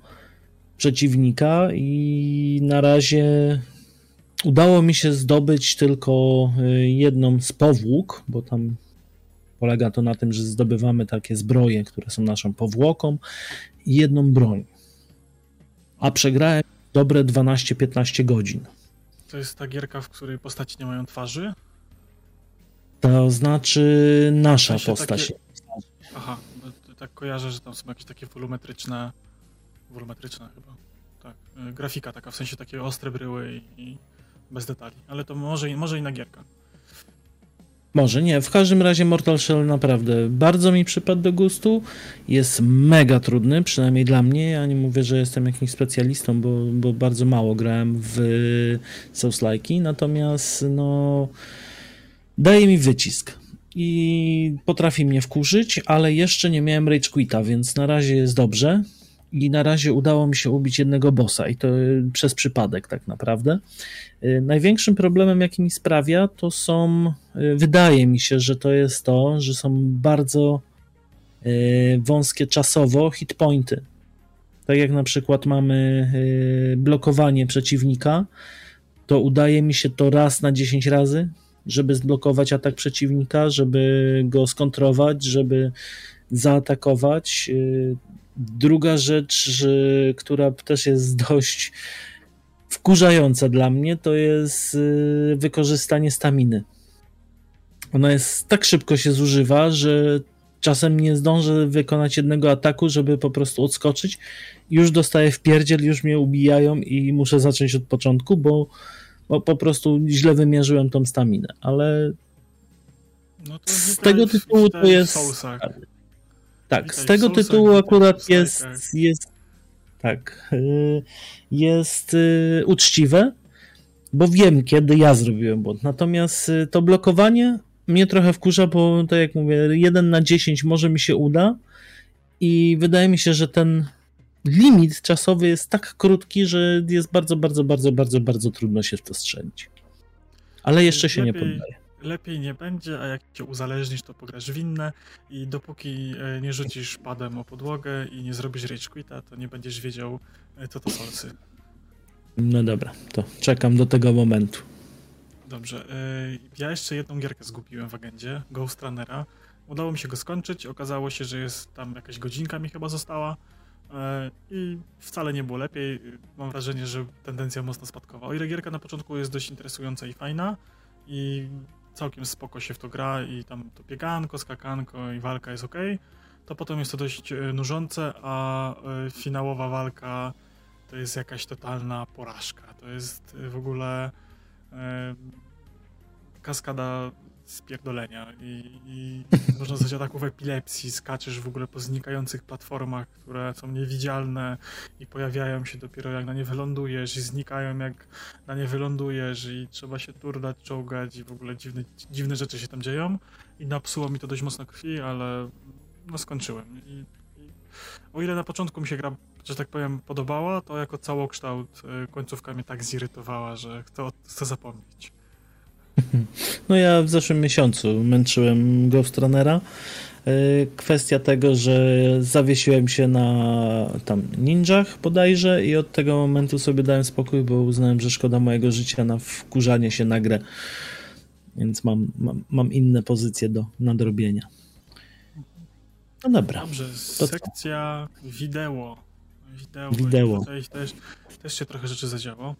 przeciwnika i na razie udało mi się zdobyć tylko y, jedną z powłók, bo tam polega to na tym, że zdobywamy takie zbroje, które są naszą powłoką i jedną broń. A przegrałem dobre 12-15 godzin. To jest ta gierka, w której postaci nie mają twarzy? To znaczy nasza postać. Takie... Aha, tak kojarzę, że tam są jakieś takie volumetryczne wolumetryczna chyba. Tak. E, grafika taka, w sensie takie ostre bryły i, i bez detali. Ale to może, może inna gierka. Może nie. W każdym razie Mortal Shell naprawdę bardzo mi przypadł do gustu. Jest mega trudny, przynajmniej dla mnie. Ja nie mówię, że jestem jakimś specjalistą, bo, bo bardzo mało grałem w Souls-like'i. Natomiast no daje mi wycisk i potrafi mnie wkurzyć, ale jeszcze nie miałem Rage Quita, więc na razie jest dobrze i na razie udało mi się ubić jednego bossa i to przez przypadek tak naprawdę. Y, największym problemem, jaki mi sprawia, to są, y, wydaje mi się, że to jest to, że są bardzo y, wąskie czasowo hitpointy. Tak jak na przykład mamy blokowanie przeciwnika, to udaje mi się to raz na 10 razy, żeby zblokować atak przeciwnika, żeby go skontrować, żeby zaatakować. Druga rzecz, która też jest dość wkurzająca dla mnie, to jest y, wykorzystanie staminy. Ona jest tak szybko się zużywa, że czasem nie zdążę wykonać jednego ataku, żeby po prostu odskoczyć. Już dostaję w pierdziel, już mnie ubijają i muszę zacząć od początku, bo, bo po prostu źle wymierzyłem tą staminę, ale no z tego tytułu to jest... Tak, z tego tytułu akurat jest, jest tak, y, jest y, uczciwe, bo wiem, kiedy ja zrobiłem błąd. Natomiast y, to blokowanie mnie trochę wkurza, bo tak jak mówię, 1 na 10 może mi się uda i wydaje mi się, że ten limit czasowy jest tak krótki, że jest bardzo, bardzo, bardzo, bardzo, bardzo trudno się w to strzelić. Ale jeszcze się Lepiej... nie poddaję lepiej nie będzie, a jak cię uzależnisz, to pograsz w inne i dopóki e, nie rzucisz padem o podłogę i nie zrobisz rage quita, to nie będziesz wiedział, e, co to solsy. No dobra, to czekam do tego momentu. Dobrze. E, ja jeszcze jedną gierkę zgubiłem w agendzie, Ghost Runnera. Udało mi się go skończyć, okazało się, że jest tam jakaś godzinka mi chyba została i wcale nie było lepiej. Mam wrażenie, że tendencja mocno spadkowa. O ile gierka na początku jest dość interesująca i fajna i całkiem spoko się w to gra i tam to bieganko, skakanko i walka jest ok, to potem jest to dość e, nużące, a e, finałowa walka to jest jakaś totalna porażka. To jest e, w ogóle kaskada spierdolenia i, i można zostać ataków epilepsji, skaczesz w ogóle po znikających platformach, które są niewidzialne i pojawiają się dopiero jak na nie wylądujesz i znikają jak na nie wylądujesz i trzeba się turdać, czołgać i w ogóle dziwne, dziwne rzeczy się tam dzieją i napsuło mi to dość mocno krwi, ale no skończyłem I, i o ile na początku mi się gra, że tak powiem, podobała, to jako całokształt y, końcówka mnie tak zirytowała, że chcę, chcę zapomnieć. *laughs* No ja w zeszłym miesiącu męczyłem Ghost Runnera. E, kwestia tego, że zawiesiłem się na tam ninjach bodajże i od tego momentu sobie dałem spokój, bo uznałem, że szkoda mojego życia na wkurzanie się na grę. więc mam, mam, mam inne pozycje do nadrobienia. No dobra. Dobrze, sekcja wideo. Wideo. Wideo. Tutaj też, też się trochę rzeczy zadziało.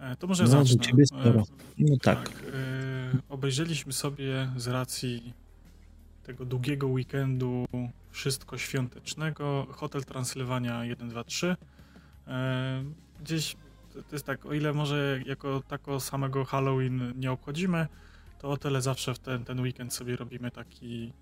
E, to może no, zacznę. Ciebie sporo. No tak. tak yy, obejrzeliśmy sobie z racji tego długiego weekendu wszystko świątecznego Hotel Transylwania 1, 2, 3. Yy, gdzieś to jest tak, o ile może jako tako samego Halloween nie obchodzimy, to o tyle zawsze w ten, ten weekend sobie robimy taki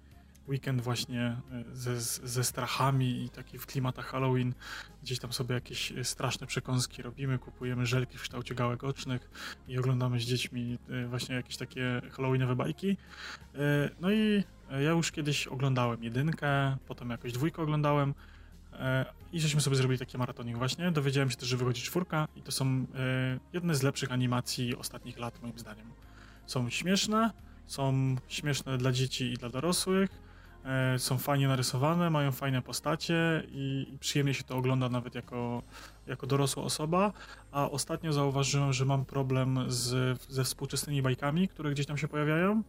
weekend właśnie e, ze, ze strachami i taki w klimatach Halloween. Gdzieś tam sobie jakieś e, straszne przekąski robimy, kupujemy żelki w kształcie gałek ocznych i oglądamy z dziećmi e, właśnie jakieś takie halloweenowe bajki. No i ja już kiedyś oglądałem jedynkę, potem jakoś dwójkę oglądałem i żeśmy sobie zrobili taki maratonik właśnie. Dowiedziałem się też, że wychodzi czwórka i to są jedne z lepszych animacji ostatnich lat moim zdaniem. Są śmieszne, są śmieszne dla dzieci i dla dorosłych, są fajnie narysowane, mają fajne postacie i, przyjemnie się to ogląda nawet jako, jako dorosła osoba. A ostatnio zauważyłem, że mam problem z, ze współczesnymi bajkami, które gdzieś tam się pojawiają,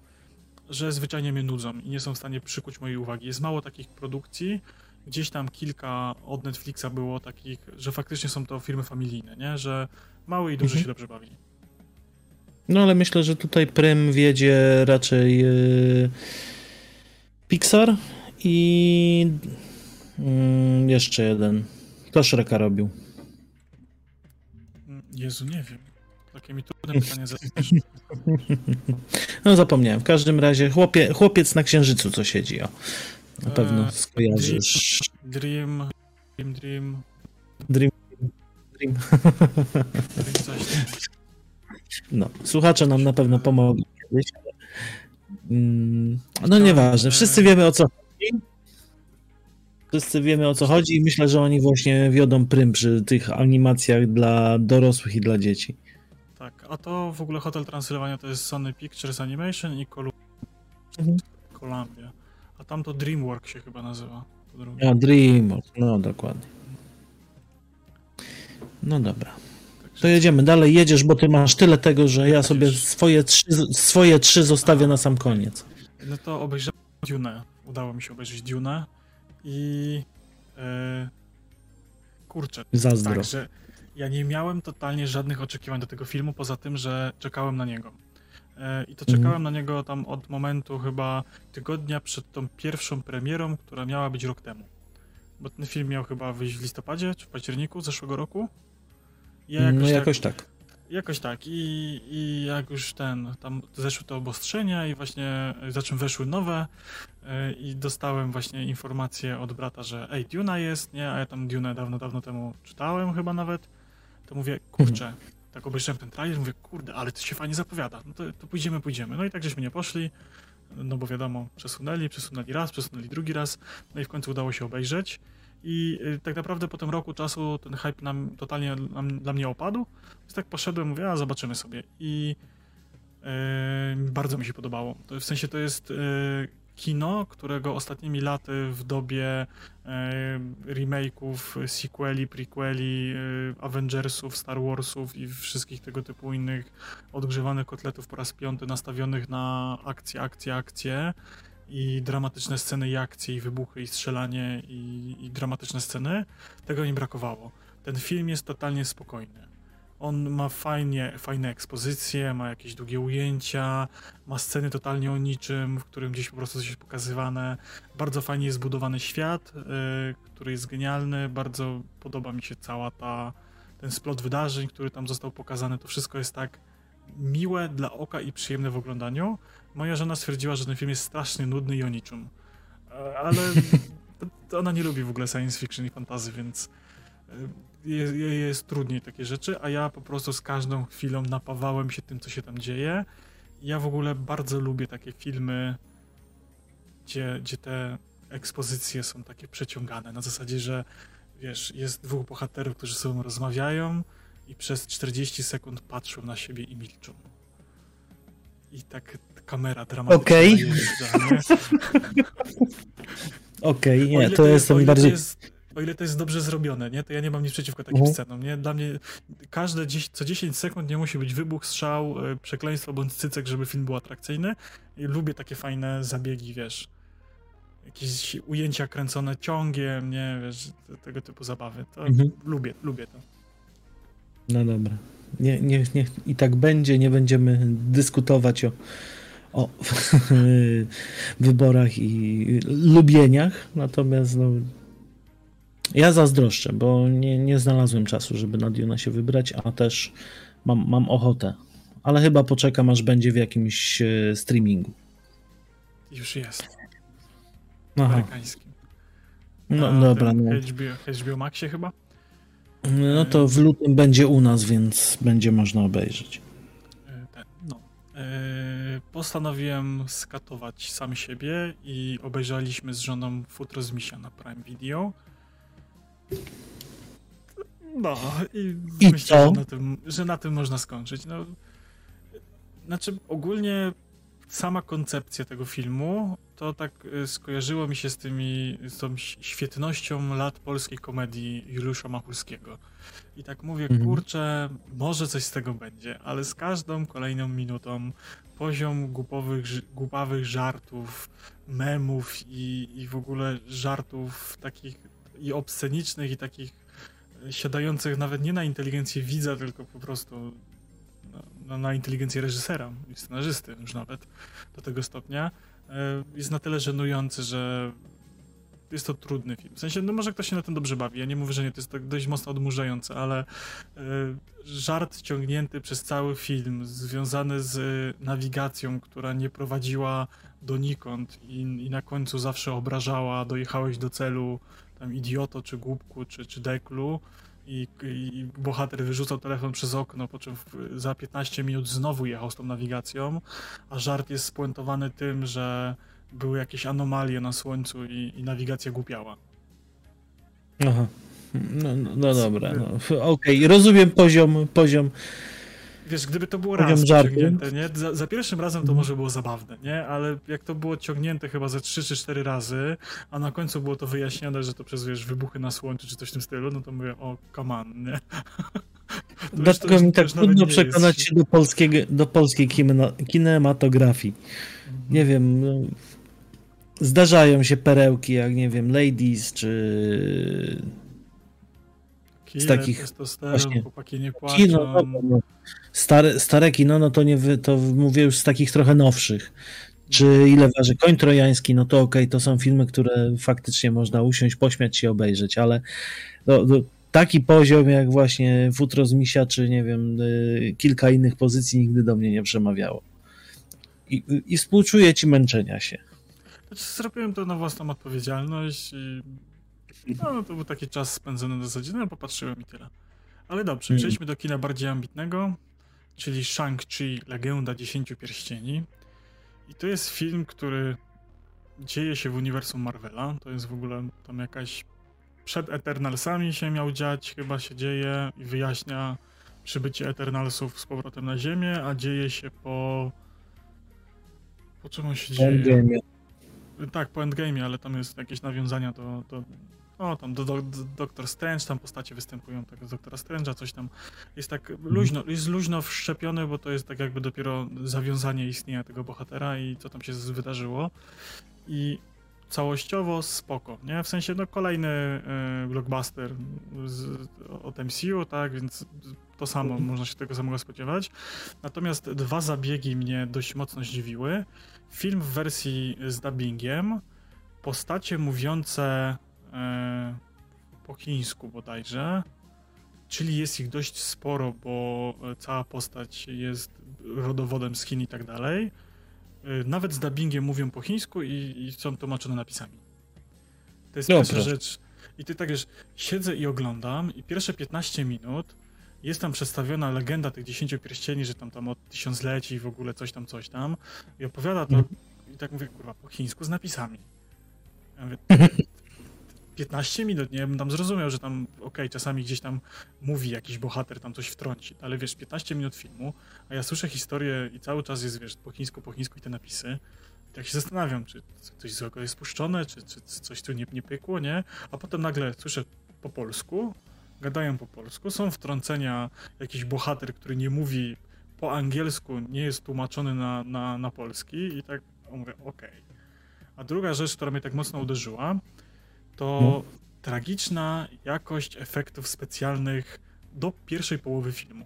że zwyczajnie mnie nudzą i nie są w stanie przykuć mojej uwagi. Jest mało takich produkcji, gdzieś tam kilka od Netflixa było takich, że faktycznie są to firmy familijne, nie? że mały i duży mhm. się dobrze bawi. No ale myślę, że tutaj Prym wiedzie raczej. Yy Pixar i mm, jeszcze jeden. Kto Shreka robił? Jezu, nie wiem. Takie mi trudne pytanie zadajesz. *laughs* No zapomniałem. W każdym razie chłopie, chłopiec na księżycu co siedzi. O. Na pewno eee, skojarzysz. Dream, Dream, Dream. Dream. Dream. dream no, słuchacze nam na pewno pomogą kiedyś, no nieważne, wszyscy wiemy o co chodzi. Wszyscy wiemy o co chodzi i myślę, że oni właśnie wiodą prym przy tych animacjach dla dorosłych i dla dzieci. Tak, a to w ogóle Hotel Transylwania to jest Sony Pictures Animation i Columbia. Mhm. Columbia. A tam to DreamWorks się chyba nazywa. A, DreamWorks, no dokładnie. No dobra. To jedziemy dalej, jedziesz, bo ty masz tyle tego, że ja sobie swoje trzy, swoje trzy zostawię na sam koniec. No to obejrzałem Dune. Udało mi się obejrzeć Dune i yy, kurczę. Zazdro. Tak, że ja nie miałem totalnie żadnych oczekiwań do tego filmu, poza tym, że czekałem na niego. Yy, I to czekałem mhm. na niego tam od momentu chyba tygodnia przed tą pierwszą premierą, która miała być rok temu. Bo ten film miał chyba wyjść w listopadzie czy w październiku zeszłego roku. Ja jakoś no jakoś tak. tak. Jakoś tak I, i jak już ten, tam zeszły te obostrzenia i właśnie za czym weszły nowe yy, i dostałem właśnie informację od brata, że ej, Duna jest, nie, a ja tam Dune dawno, dawno temu czytałem chyba nawet, to mówię, kurczę, mhm. tak obejrzałem ten trailer, mówię, kurde, ale to się fajnie zapowiada, no to, to pójdziemy, pójdziemy. No i tak żeśmy nie poszli, no bo wiadomo, przesunęli, przesunęli raz, przesunęli drugi raz, no i w końcu udało się obejrzeć. I y, tak naprawdę po tym roku czasu ten hype nam totalnie nam, dla mnie opadł. Więc tak poszedłem, mówię, a zobaczymy sobie. I yy, bardzo mi się podobało. To, w sensie to jest yy, kino, którego ostatnimi laty w dobie yy, remake'ów, sequeli, prequeli, Avengersów, Star Warsów i wszystkich tego typu innych odgrzewanych kotletów po raz piąty nastawionych na akcje, akcje, akcje i dramatyczne sceny i akcje, i wybuchy, i strzelanie, i, i dramatyczne sceny, tego mi brakowało. Ten film jest totalnie spokojny. On ma fajnie, fajne ekspozycje, ma jakieś długie ujęcia, ma sceny totalnie o niczym, w którym gdzieś po prostu coś pokazywane. Bardzo fajnie jest zbudowany świat, yy, który jest genialny. Bardzo podoba mi się cała ta, ten splot wydarzeń, który tam został pokazany. To wszystko jest tak miłe dla oka i przyjemne w oglądaniu. Moja żona stwierdziła, że ten film jest strasznie nudny i o niczym. Ale *laughs* ona nie lubi w ogóle science fiction i fantazy, więc e, jest, jest trudniej takie rzeczy, a ja po prostu z każdą chwilą napawałem się tym, co się tam dzieje. Ja w ogóle bardzo lubię takie filmy, gdzie, gdzie te ekspozycje są takie przeciągane. Na zasadzie, że wiesz, jest dwóch bohaterów, którzy ze sobą rozmawiają i przez 40 sekund patrzą na siebie i milczą. I tak kamera dramatyczna Okej. Okay. *laughs* Okej, okay, nie, to, to jestem bardziej... Jest, o ile to jest dobrze zrobione, nie, to ja nie mam nic przeciwko takim uh-huh. scenom, nie? Dla mnie każde dziś, co 10 sekund nie musi być wybuch, strzał, e, przekleństwo bądź cycek, żeby film był atrakcyjny. I lubię takie fajne zabiegi, wiesz, jakieś ujęcia kręcone ciągiem, nie, wiesz, tego typu zabawy. To uh-huh. lubię, lubię to. No dobra. Nie, nie, nie, I tak będzie, nie będziemy dyskutować o o *laughs* wyborach i lubieniach, natomiast no, ja zazdroszczę, bo nie, nie znalazłem czasu, żeby na Duna się wybrać, a też mam, mam ochotę. Ale chyba poczekam, aż będzie w jakimś e, streamingu. Już jest. Aha. Amerykańskim. No a, dobra. No. HBO, HBO Maxie chyba? No to w lutym będzie u nas, więc będzie można obejrzeć. Yy, postanowiłem skatować sam siebie i obejrzeliśmy z żoną Futro z Misia na Prime Video. No i, I myślę, że na, tym, że na tym można skończyć. No, znaczy ogólnie sama koncepcja tego filmu to tak y, skojarzyło mi się z tymi, z tą świetnością lat polskiej komedii Juliusza Machulskiego. I tak mówię, mhm. kurczę, może coś z tego będzie, ale z każdą kolejną minutą poziom głupowych, głupawych żartów, memów i, i w ogóle żartów takich i obscenicznych i takich y, siadających nawet nie na inteligencję widza, tylko po prostu na, na inteligencję reżysera i scenarzysty już nawet do tego stopnia, e, jest na tyle żenujący, że jest to trudny film. W sensie, no może ktoś się na tym dobrze bawi. Ja nie mówię, że nie, to jest tak dość mocno odmurzające, ale y, żart ciągnięty przez cały film, związany z nawigacją, która nie prowadziła donikąd i, i na końcu zawsze obrażała, dojechałeś do celu, tam idioto, czy głupku, czy, czy deklu, i, i bohater wyrzucał telefon przez okno, po czym za 15 minut znowu jechał z tą nawigacją, a żart jest spuentowany tym, że były jakieś anomalie na słońcu i, i nawigacja głupiała. Aha. No, no, no dobra, no. okej, okay. rozumiem poziom, poziom wiesz, gdyby to było raz ciągnięte, nie? Za, za, pierwszym razem to może było zabawne, nie? Ale jak to było ciągnięte chyba ze trzy czy cztery razy, a na końcu było to wyjaśnione, że to przez, wiesz, wybuchy na słońcu czy coś w tym stylu, no to mówię, o, come on, nie? *laughs* Dlatego mi tak trudno przekonać jest... się do, polskiego, do polskiej kinematografii. Mhm. Nie wiem, no, zdarzają się perełki, jak nie wiem, Ladies, czy z takich właśnie. Kino, no, no, no. Stare, stare kino, no to nie to mówię już z takich trochę nowszych. Czy ile waży koń trojański, no to okej, okay, to są filmy, które faktycznie można usiąść, pośmiać się, obejrzeć, ale no, no, taki poziom jak właśnie Futro z Misia, czy nie wiem, y, kilka innych pozycji nigdy do mnie nie przemawiało. I, i współczuję ci męczenia się. Znaczy, zrobiłem to na własną odpowiedzialność i no, no to był taki czas spędzony na zasadzie, no popatrzyłem i tyle. Ale dobrze, mm. przejdźmy do kina bardziej ambitnego, czyli Shang-Chi, Legenda Dziesięciu Pierścieni. I to jest film, który dzieje się w uniwersum Marvela. To jest w ogóle tam jakaś przed Eternalsami się miał dziać, chyba się dzieje i wyjaśnia przybycie Eternalsów z powrotem na Ziemię, a dzieje się po... Po czym on się dzieje? Endgame. Tak, po Endgame, ale tam jest jakieś nawiązania do, do o, tam do, do, do Doktor Strange, tam postacie występują tak z Doktora Strange'a, coś tam jest tak luźno, jest luźno wszczepiony, bo to jest tak jakby dopiero zawiązanie istnienia tego bohatera i co tam się wydarzyło. I całościowo spoko, nie? W sensie, no kolejny y, blockbuster z, od MCU, tak, więc to samo, mhm. można się tego samego spodziewać. Natomiast dwa zabiegi mnie dość mocno zdziwiły. Film w wersji z dubbingiem, postacie mówiące E, po chińsku bodajże. Czyli jest ich dość sporo, bo cała postać jest rodowodem z Chin i tak dalej. E, nawet z dubbingiem mówią po chińsku i, i są tłumaczone napisami. To jest no, pierwsza rzecz. I ty tak wiesz, siedzę i oglądam i pierwsze 15 minut jest tam przedstawiona legenda tych 10 pierścieni, że tam tam od tysiącleci i w ogóle coś tam, coś tam. I opowiada to, mm. i tak mówię, kurwa, po chińsku z napisami. Ja mówię, *laughs* 15 minut, nie? Bym tam zrozumiał, że tam, okej, okay, czasami gdzieś tam mówi jakiś bohater, tam coś wtrąci, ale wiesz, 15 minut filmu, a ja słyszę historię i cały czas jest, wiesz, po chińsku, po chińsku i te napisy. I jak się zastanawiam, czy coś złego jest spuszczone, czy, czy coś tu nie, nie pykło, nie? A potem nagle słyszę po polsku, gadają po polsku, są wtrącenia, jakiś bohater, który nie mówi po angielsku, nie jest tłumaczony na, na, na polski i tak mówię, okej. Okay. A druga rzecz, która mnie tak mocno uderzyła, to hmm. tragiczna jakość efektów specjalnych do pierwszej połowy filmu.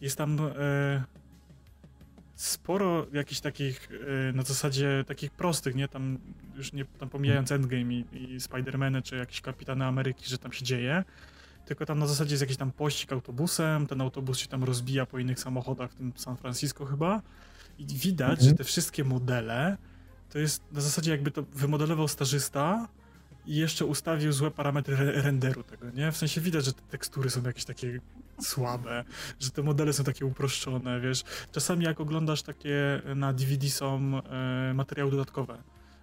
Jest tam e, sporo jakichś takich e, na zasadzie takich prostych, nie? Tam już nie tam pomijając Endgame i, i Spider-Many czy jakieś Kapitany Ameryki, że tam się dzieje, tylko tam na zasadzie jest jakiś tam pościg autobusem, ten autobus się tam rozbija po innych samochodach, w tym San Francisco chyba. I widać, mhm. że te wszystkie modele to jest na zasadzie jakby to wymodelował stażysta i jeszcze ustawił złe parametry renderu tego, nie? W sensie widać, że te tekstury są jakieś takie słabe, że te modele są takie uproszczone, wiesz. Czasami jak oglądasz takie na DVD są e, materiały dodatkowe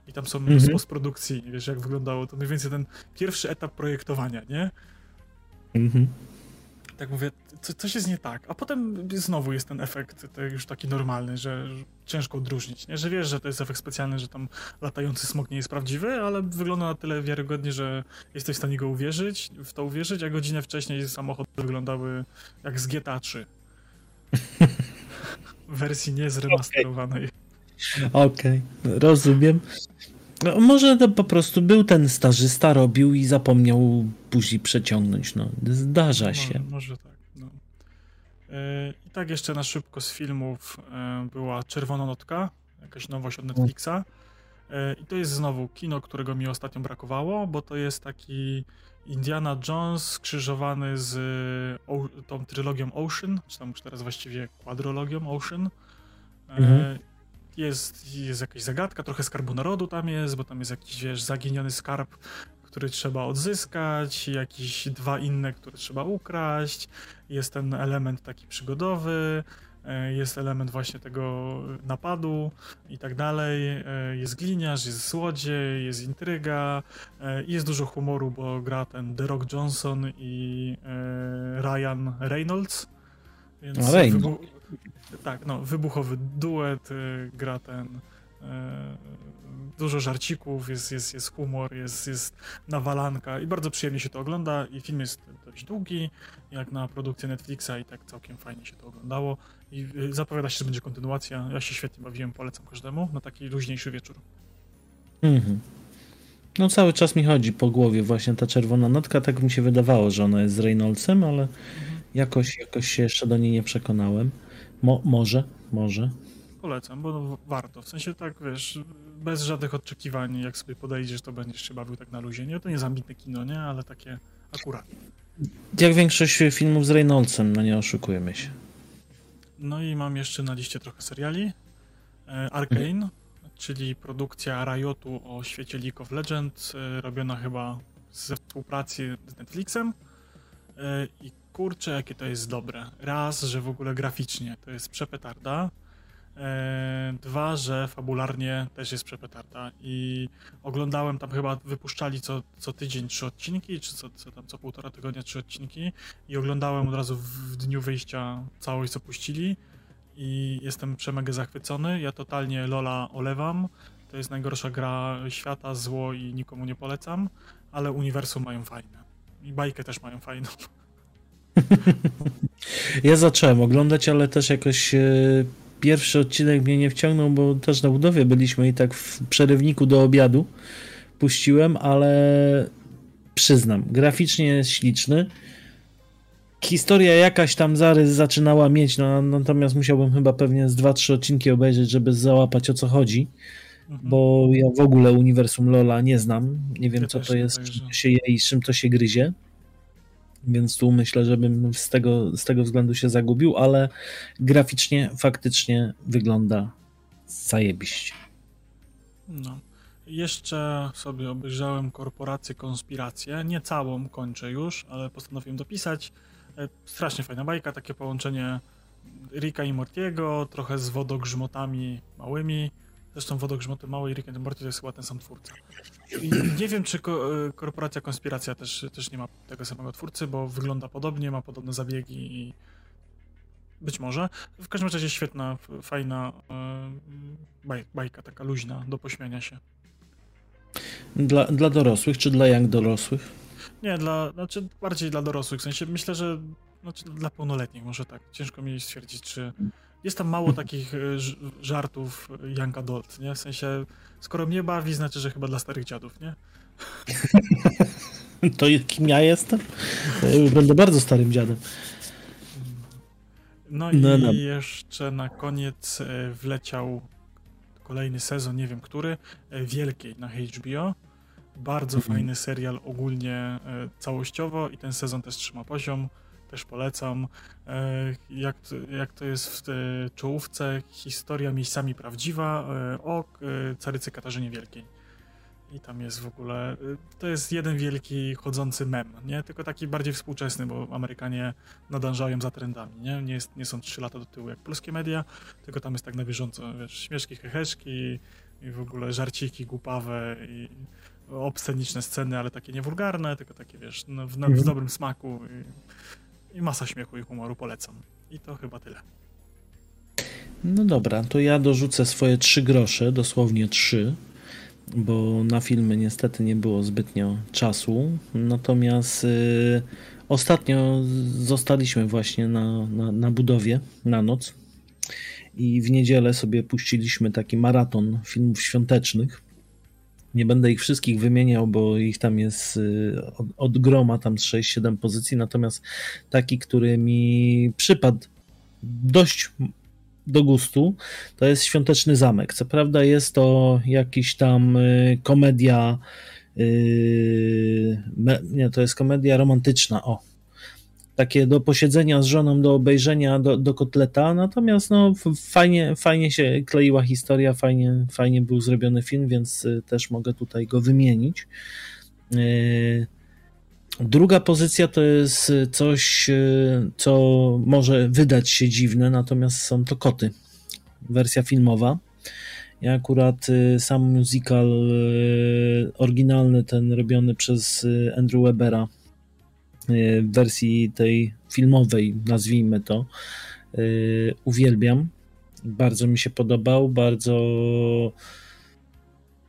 i tam są mhm. z postprodukcji, wiesz, jak wyglądało, to mniej więcej ten pierwszy etap projektowania, nie? Mhm tak mówię, co, coś jest nie tak. A potem znowu jest ten efekt już taki normalny, że, ciężko odróżnić, nie? Że wiesz, że to jest efekt specjalny, że tam latający smok nie jest prawdziwy, ale wygląda na tyle wiarygodnie, że jesteś w stanie go uwierzyć, w to uwierzyć, a godzinę wcześniej samochody wyglądały jak z GTA 3. *laughs* w wersji niezremasterowanej. Okej, okay. rozumiem. No, może to po prostu był ten stażysta, robił i zapomniał później przeciągnąć. No, zdarza się. No, może tak. No. E, I tak jeszcze na szybko z filmów e, była Czerwona Notka, jakaś nowość od Netflixa. E, I to jest znowu kino, którego mi ostatnio brakowało, bo to jest taki Indiana Jones skrzyżowany z o, tą trylogią Ocean, czy tam już teraz właściwie kwadrologią Ocean. Mhm jest, jest jakaś zagadka, trochę skarbu narodu tam jest, bo tam jest jakiś, wiesz, zaginiony skarb, który trzeba odzyskać, jakieś dwa inne, które trzeba ukraść, jest ten element taki przygodowy, e, jest element właśnie tego napadu i tak dalej, e, jest gliniarz, jest złodziej, jest intryga, e, jest dużo humoru, bo gra ten The Rock Johnson i Ryan Reynolds, więc no, Reynolds. Tak, no, wybuchowy duet, y, gra ten. Y, dużo żarcików, jest, jest, jest humor, jest, jest nawalanka i bardzo przyjemnie się to ogląda. I film jest dość długi, jak na produkcję Netflixa, i tak całkiem fajnie się to oglądało. I y, zapowiada się, że będzie kontynuacja. Ja się świetnie bawiłem, polecam każdemu na taki luźniejszy wieczór. Mhm. No cały czas mi chodzi po głowie właśnie ta czerwona notka, tak mi się wydawało, że ona jest z Reynoldsem, ale mhm. jakoś, jakoś się jeszcze do niej nie przekonałem. Mo, może, może. Polecam, bo warto. W sensie tak, wiesz, bez żadnych oczekiwań, jak sobie podejdziesz, to będziesz się bawił tak na luzie. Nie, to nie jest ambitne kino, nie, ale takie akuratne. Jak większość filmów z Reynoldsem, no nie oszukujemy się. No i mam jeszcze na liście trochę seriali. E, Arcane, mhm. czyli produkcja Riotu o świecie League of Legends, e, robiona chyba ze współpracy z Netflixem. E, I kurczę, jakie to jest dobre. Raz, że w ogóle graficznie to jest przepetarda. E, dwa, że fabularnie też jest przepetarda. I oglądałem tam chyba, wypuszczali co, co tydzień trzy odcinki, czy co, co tam co półtora tygodnia trzy odcinki. I oglądałem od razu w dniu wyjścia całość, co puścili. I jestem przemega zachwycony. Ja totalnie Lola olewam. To jest najgorsza gra świata, zło i nikomu nie polecam, ale uniwersum mają fajne. I bajkę też mają fajną. Ja zacząłem oglądać, ale też jakoś e, pierwszy odcinek mnie nie wciągnął, bo też na budowie byliśmy i tak w przerywniku do obiadu puściłem, ale przyznam, graficznie jest śliczny. Historia jakaś tam zarys zaczynała mieć, no, natomiast musiałbym chyba pewnie z 2-3 odcinki obejrzeć, żeby załapać o co chodzi, mhm. bo ja w ogóle uniwersum Lola nie znam. Nie wiem, ja co to jest, czym się je i czym to się gryzie. Więc tu myślę, żebym z tego, z tego względu się zagubił, ale graficznie faktycznie wygląda zajebiście. No. Jeszcze sobie obejrzałem Korporację Konspirację. Nie całą kończę już, ale postanowiłem dopisać. E, strasznie fajna bajka, takie połączenie Rika i Mortiego, trochę z wodogrzmotami małymi. Zresztą wodogrzmoty małe i Rick and Morty to jest chyba ten sam twórca. I nie wiem, czy ko e, Korporacja Konspiracja też, też nie ma tego samego twórcy, bo wygląda podobnie, ma podobne zabiegi i być może. W każdym razie świetna, fajna baj, bajka, taka luźna do pośmiania się. Dla, dla dorosłych, czy dla jak dorosłych? Nie, dla, znaczy bardziej dla dorosłych. W sensie myślę, że znaczy dla pełnoletnich może tak. Ciężko mi stwierdzić, czy jest tam mało takich e, żartów young adult, nie? W sensie, skoro mnie bawi, znaczy, że chyba dla starych dziadów, nie? *laughs* To kim ja jestem? Będę bardzo starym dziadem. No, no i no. jeszcze na koniec e, wleciał kolejny sezon, nie wiem który, e, Wielkiej na HBO. Bardzo mhm. fajny serial ogólnie całościowo i ten sezon też trzyma poziom też polecam. E, jak, jak to jest w czołówce, historia miejscami prawdziwa e, o e, carycy Katarzynie Wielkiej. I tam jest w ogóle, to jest jeden wielki chodzący mem, nie? Tylko taki bardziej współczesny, bo Amerykanie nadążają za trendami, nie? Nie, jest, nie są trzy lata do tyłu jak polskie media, tylko tam jest tak na bieżąco, wiesz, śmieszki, heheszki i w ogóle żarciki głupawe i obsceniczne sceny, ale takie niewulgarne, tylko takie, wiesz, no, w, w, w mhm. dobrym smaku. I, i masa śmiechu i humoru polecam. I to chyba tyle. No dobra, to ja dorzucę swoje trzy grosze, dosłownie trzy, bo na filmy niestety nie było zbytnio czasu. Natomiast y, ostatnio zostaliśmy właśnie na, na, na budowie na noc i w niedzielę sobie puściliśmy taki maraton filmów świątecznych. Nie będę ich wszystkich wymieniał, bo ich tam jest y, od, od groma, tam 6-7 pozycji, natomiast taki, który mi przypadł dość do gustu, to jest Świąteczny Zamek. Co prawda jest to jakiś tam y, komedia, y, nie, to jest komedia romantyczna, o, takie do posiedzenia z żoną, do obejrzenia, do, do kotleta, natomiast no, fajnie, fajnie się kleiła historia, fajnie, fajnie był zrobiony film, więc y, też mogę tutaj go wymienić. Y, druga pozycja to jest coś, y, co może wydać się dziwne, natomiast są to koty. Wersja filmowa. Ja akurat sam musical oryginalny, ten robiony przez Andrew Webera, wersji tej filmowej, nazwijmy to, y, uwielbiam. Bardzo mi się podobał, bardzo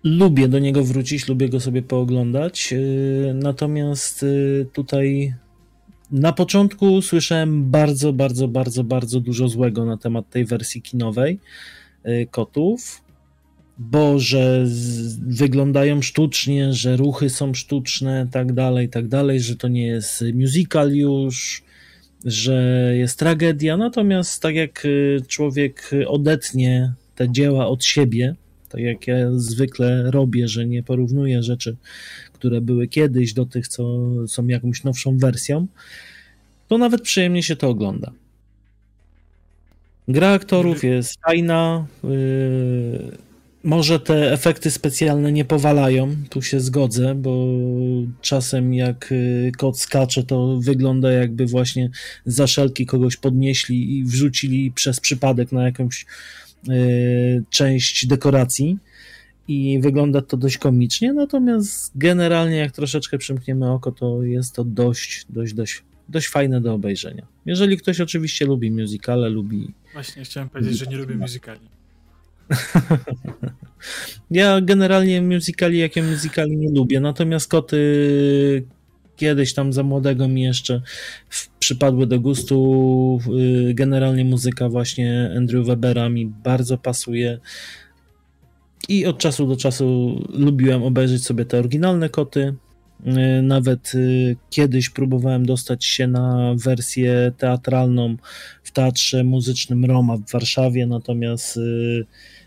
lubię do niego wrócić, lubię go sobie pooglądać. Y, natomiast tutaj na początku słyszałem bardzo, bardzo, bardzo, bardzo dużo złego na temat tej wersji kinowej kotów bo że wyglądają sztucznie, że ruchy są sztuczne, tak dalej, tak dalej, że to nie jest musical już, że jest tragedia. Natomiast tak jak y, człowiek odetnie te dzieła od siebie, tak jak ja zwykle robię, że nie porównuję rzeczy, które były kiedyś do tych, co są jakąś nowszą wersją, to nawet przyjemnie się to ogląda. Gra aktorów jest fajna. Yy, może te efekty specjalne nie powalają, tu się zgodzę, bo czasem jak y, kot skacze, to wygląda jakby właśnie za szelki kogoś podnieśli i wrzucili przez przypadek na jakąś y, część dekoracji i wygląda to dość komicznie, natomiast generalnie jak troszeczkę przymkniemy oko, to jest to dość, dość, dość, dość fajne do obejrzenia. Jeżeli ktoś oczywiście lubi musicale, lubi... Właśnie chciałem powiedzieć, że nie lubię musicali. Ja generalnie musicali, jakie musicali nie lubię, natomiast koty kiedyś tam za młodego mi jeszcze przypadły do gustu. Y, generalnie muzyka właśnie Andrew Webera mi bardzo pasuje. I od czasu do czasu lubiłem obejrzeć sobie te oryginalne koty. Y, nawet y, kiedyś próbowałem dostać się na wersję teatralną w Teatrze Muzycznym Roma w Warszawie, natomiast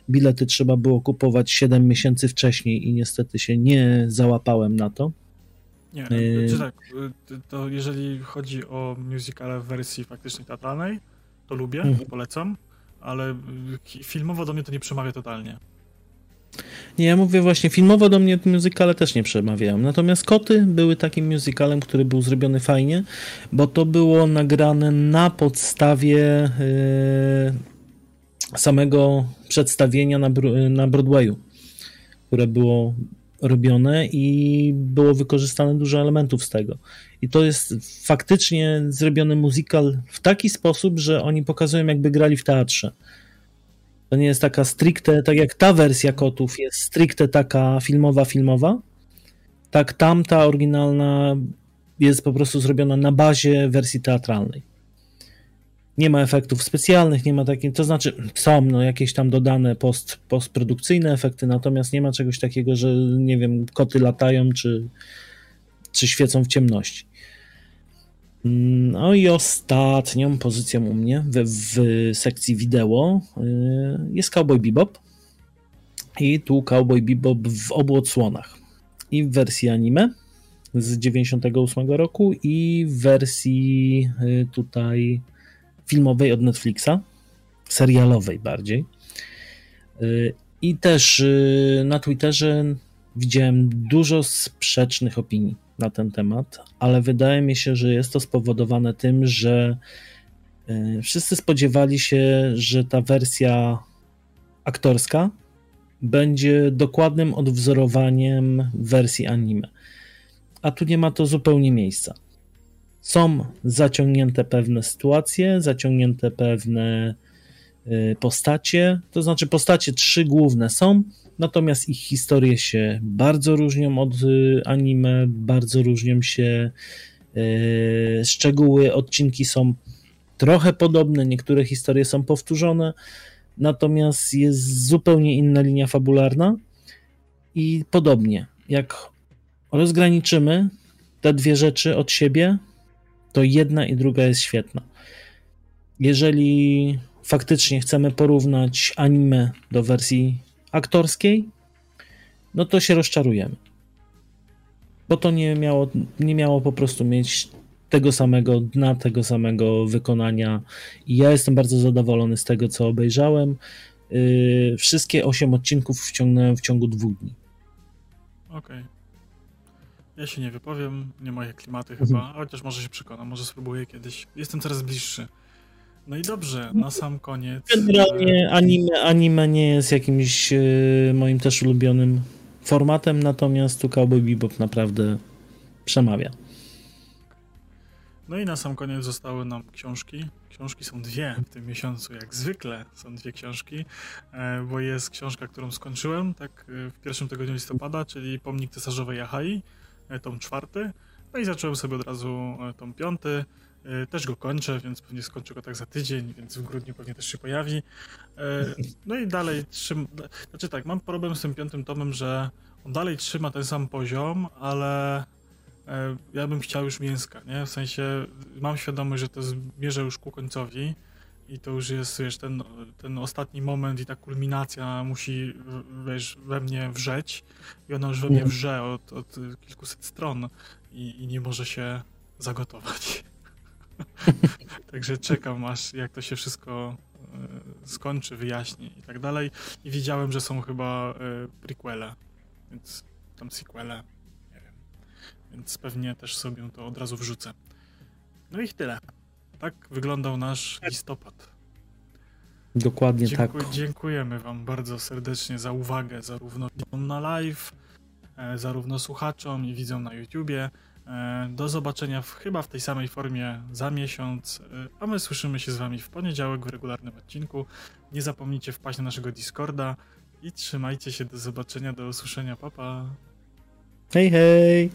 bilety trzeba było kupować 7 miesięcy wcześniej i niestety się nie załapałem na to. Nie, y tak, y, to jeżeli chodzi o musicale w wersji faktycznie teatralnej, to lubię, mhm. polecam, ale filmowo do mnie to nie przemawia totalnie. Nie, ja mówię właśnie, filmowo do mnie musicale też nie przemawiają. Natomiast Koty były takim musicalem, który był zrobiony fajnie, bo to było nagrane na podstawie yy, samego przedstawienia na, na Broadwayu, które było robione i było wykorzystane dużo elementów z tego. I to jest faktycznie zrobiony musical w taki sposób, że oni pokazują, jakby grali w teatrze. To nie jest taka stricte, tak jak ta wersja kotów jest stricte taka filmowa, filmowa, tak tamta oryginalna jest po prostu zrobiona na bazie wersji teatralnej. Nie ma efektów specjalnych, nie ma takich, to znaczy są no, jakieś tam dodane post, postprodukcyjne efekty, natomiast nie ma czegoś takiego, że nie wiem, koty latają czy, czy świecą w ciemności. No i ostatnią pozycją u mnie w, w sekcji wideo y, jest Cowboy Bebop. I tu Cowboy Bebop w obu odsłonach. I w wersji anime z 98 roku i w wersji y, tutaj filmowej od Netflixa, serialowej bardziej. Y, I też na Twitterze widziałem dużo sprzecznych opinii na ten temat, ale wydaje mi się, że jest to spowodowane tym, że e, wszyscy spodziewali się, że ta wersja aktorska będzie dokładnym odwzorowaniem wersji anime. A tu nie ma to zupełnie miejsca. Są zaciągnięte pewne sytuacje, zaciągnięte pewne e, postacie, to znaczy postacie trzy główne są, Natomiast ich historie się bardzo różnią od y, anime, bardzo różnią się y, szczegóły, odcinki są trochę podobne, niektóre historie są powtórzone, natomiast jest zupełnie inna linia fabularna i podobnie, jak rozgraniczymy te dwie rzeczy od siebie, to jedna i druga jest świetna. Jeżeli faktycznie chcemy porównać anime do wersji aktorskiej, no to się rozczarujemy. Bo to nie miało, nie miało po prostu mieć tego samego dna, tego samego wykonania. I ja jestem bardzo zadowolony z tego, co obejrzałem. Yy, wszystkie 8 odcinków wciągnąłem w ciągu dwóch dni. Okej. Okay. Ja się nie wypowiem, nie moje klimaty mhm. chyba, chociaż może się przekonam, może spróbuję kiedyś. Jestem coraz bliższy. No i dobrze, na sam koniec. Generalnie anime, anime nie jest jakimś yy, moim też ulubionym formatem, natomiast tu Cowboy Bebop naprawdę przemawia. No i na sam koniec zostały nam książki. Książki są dwie w tym miesiącu, jak zwykle są dwie książki, e, bo jest książka, którą skończyłem tak e, w pierwszym tygodniu listopada, czyli Pomnik Cesarzowej Ahai, tom czwarty. No i zacząłem sobie od razu tom piąty. E, też go kończę, więc pewnie skończę go tak za tydzień, więc w grudniu pewnie też się pojawi. E, no i dalej trzymam. Znaczy tak, mam problem z tym piątym tomem, że on dalej trzyma ten sam poziom, ale e, ja bym chciał już mięska, nie? W sensie mam świadomość, że to zmierza już ku końcowi i to już jest, wiesz, ten, ten ostatni moment i ta kulminacja musi, wiesz, we mnie wrzeć i ona już we mnie wrze od, od kilkuset stron i, i nie może się zagotować. *laughs* Także czekam aż jak to się wszystko e, skończy, wyjaśni i tak dalej. I widziałem, że są chyba e, prequele, więc tam sequele, nie wiem. Więc pewnie też sobie to od razu wrzucę. No i tyle. Tak wyglądał nasz listopad. Dokładnie tak. Dziękujemy Wam bardzo serdecznie za uwagę, zarówno na live, e, zarówno słuchaczom i widzom na YouTubie. E, do zobaczenia w, chyba w tej samej formie za miesiąc, e, a my słyszymy się z Wami w poniedziałek w regularnym odcinku. Nie zapomnijcie wpaść na naszego Discorda i trzymajcie się do zobaczenia, do usłyszenia. Papa. Hej, hej!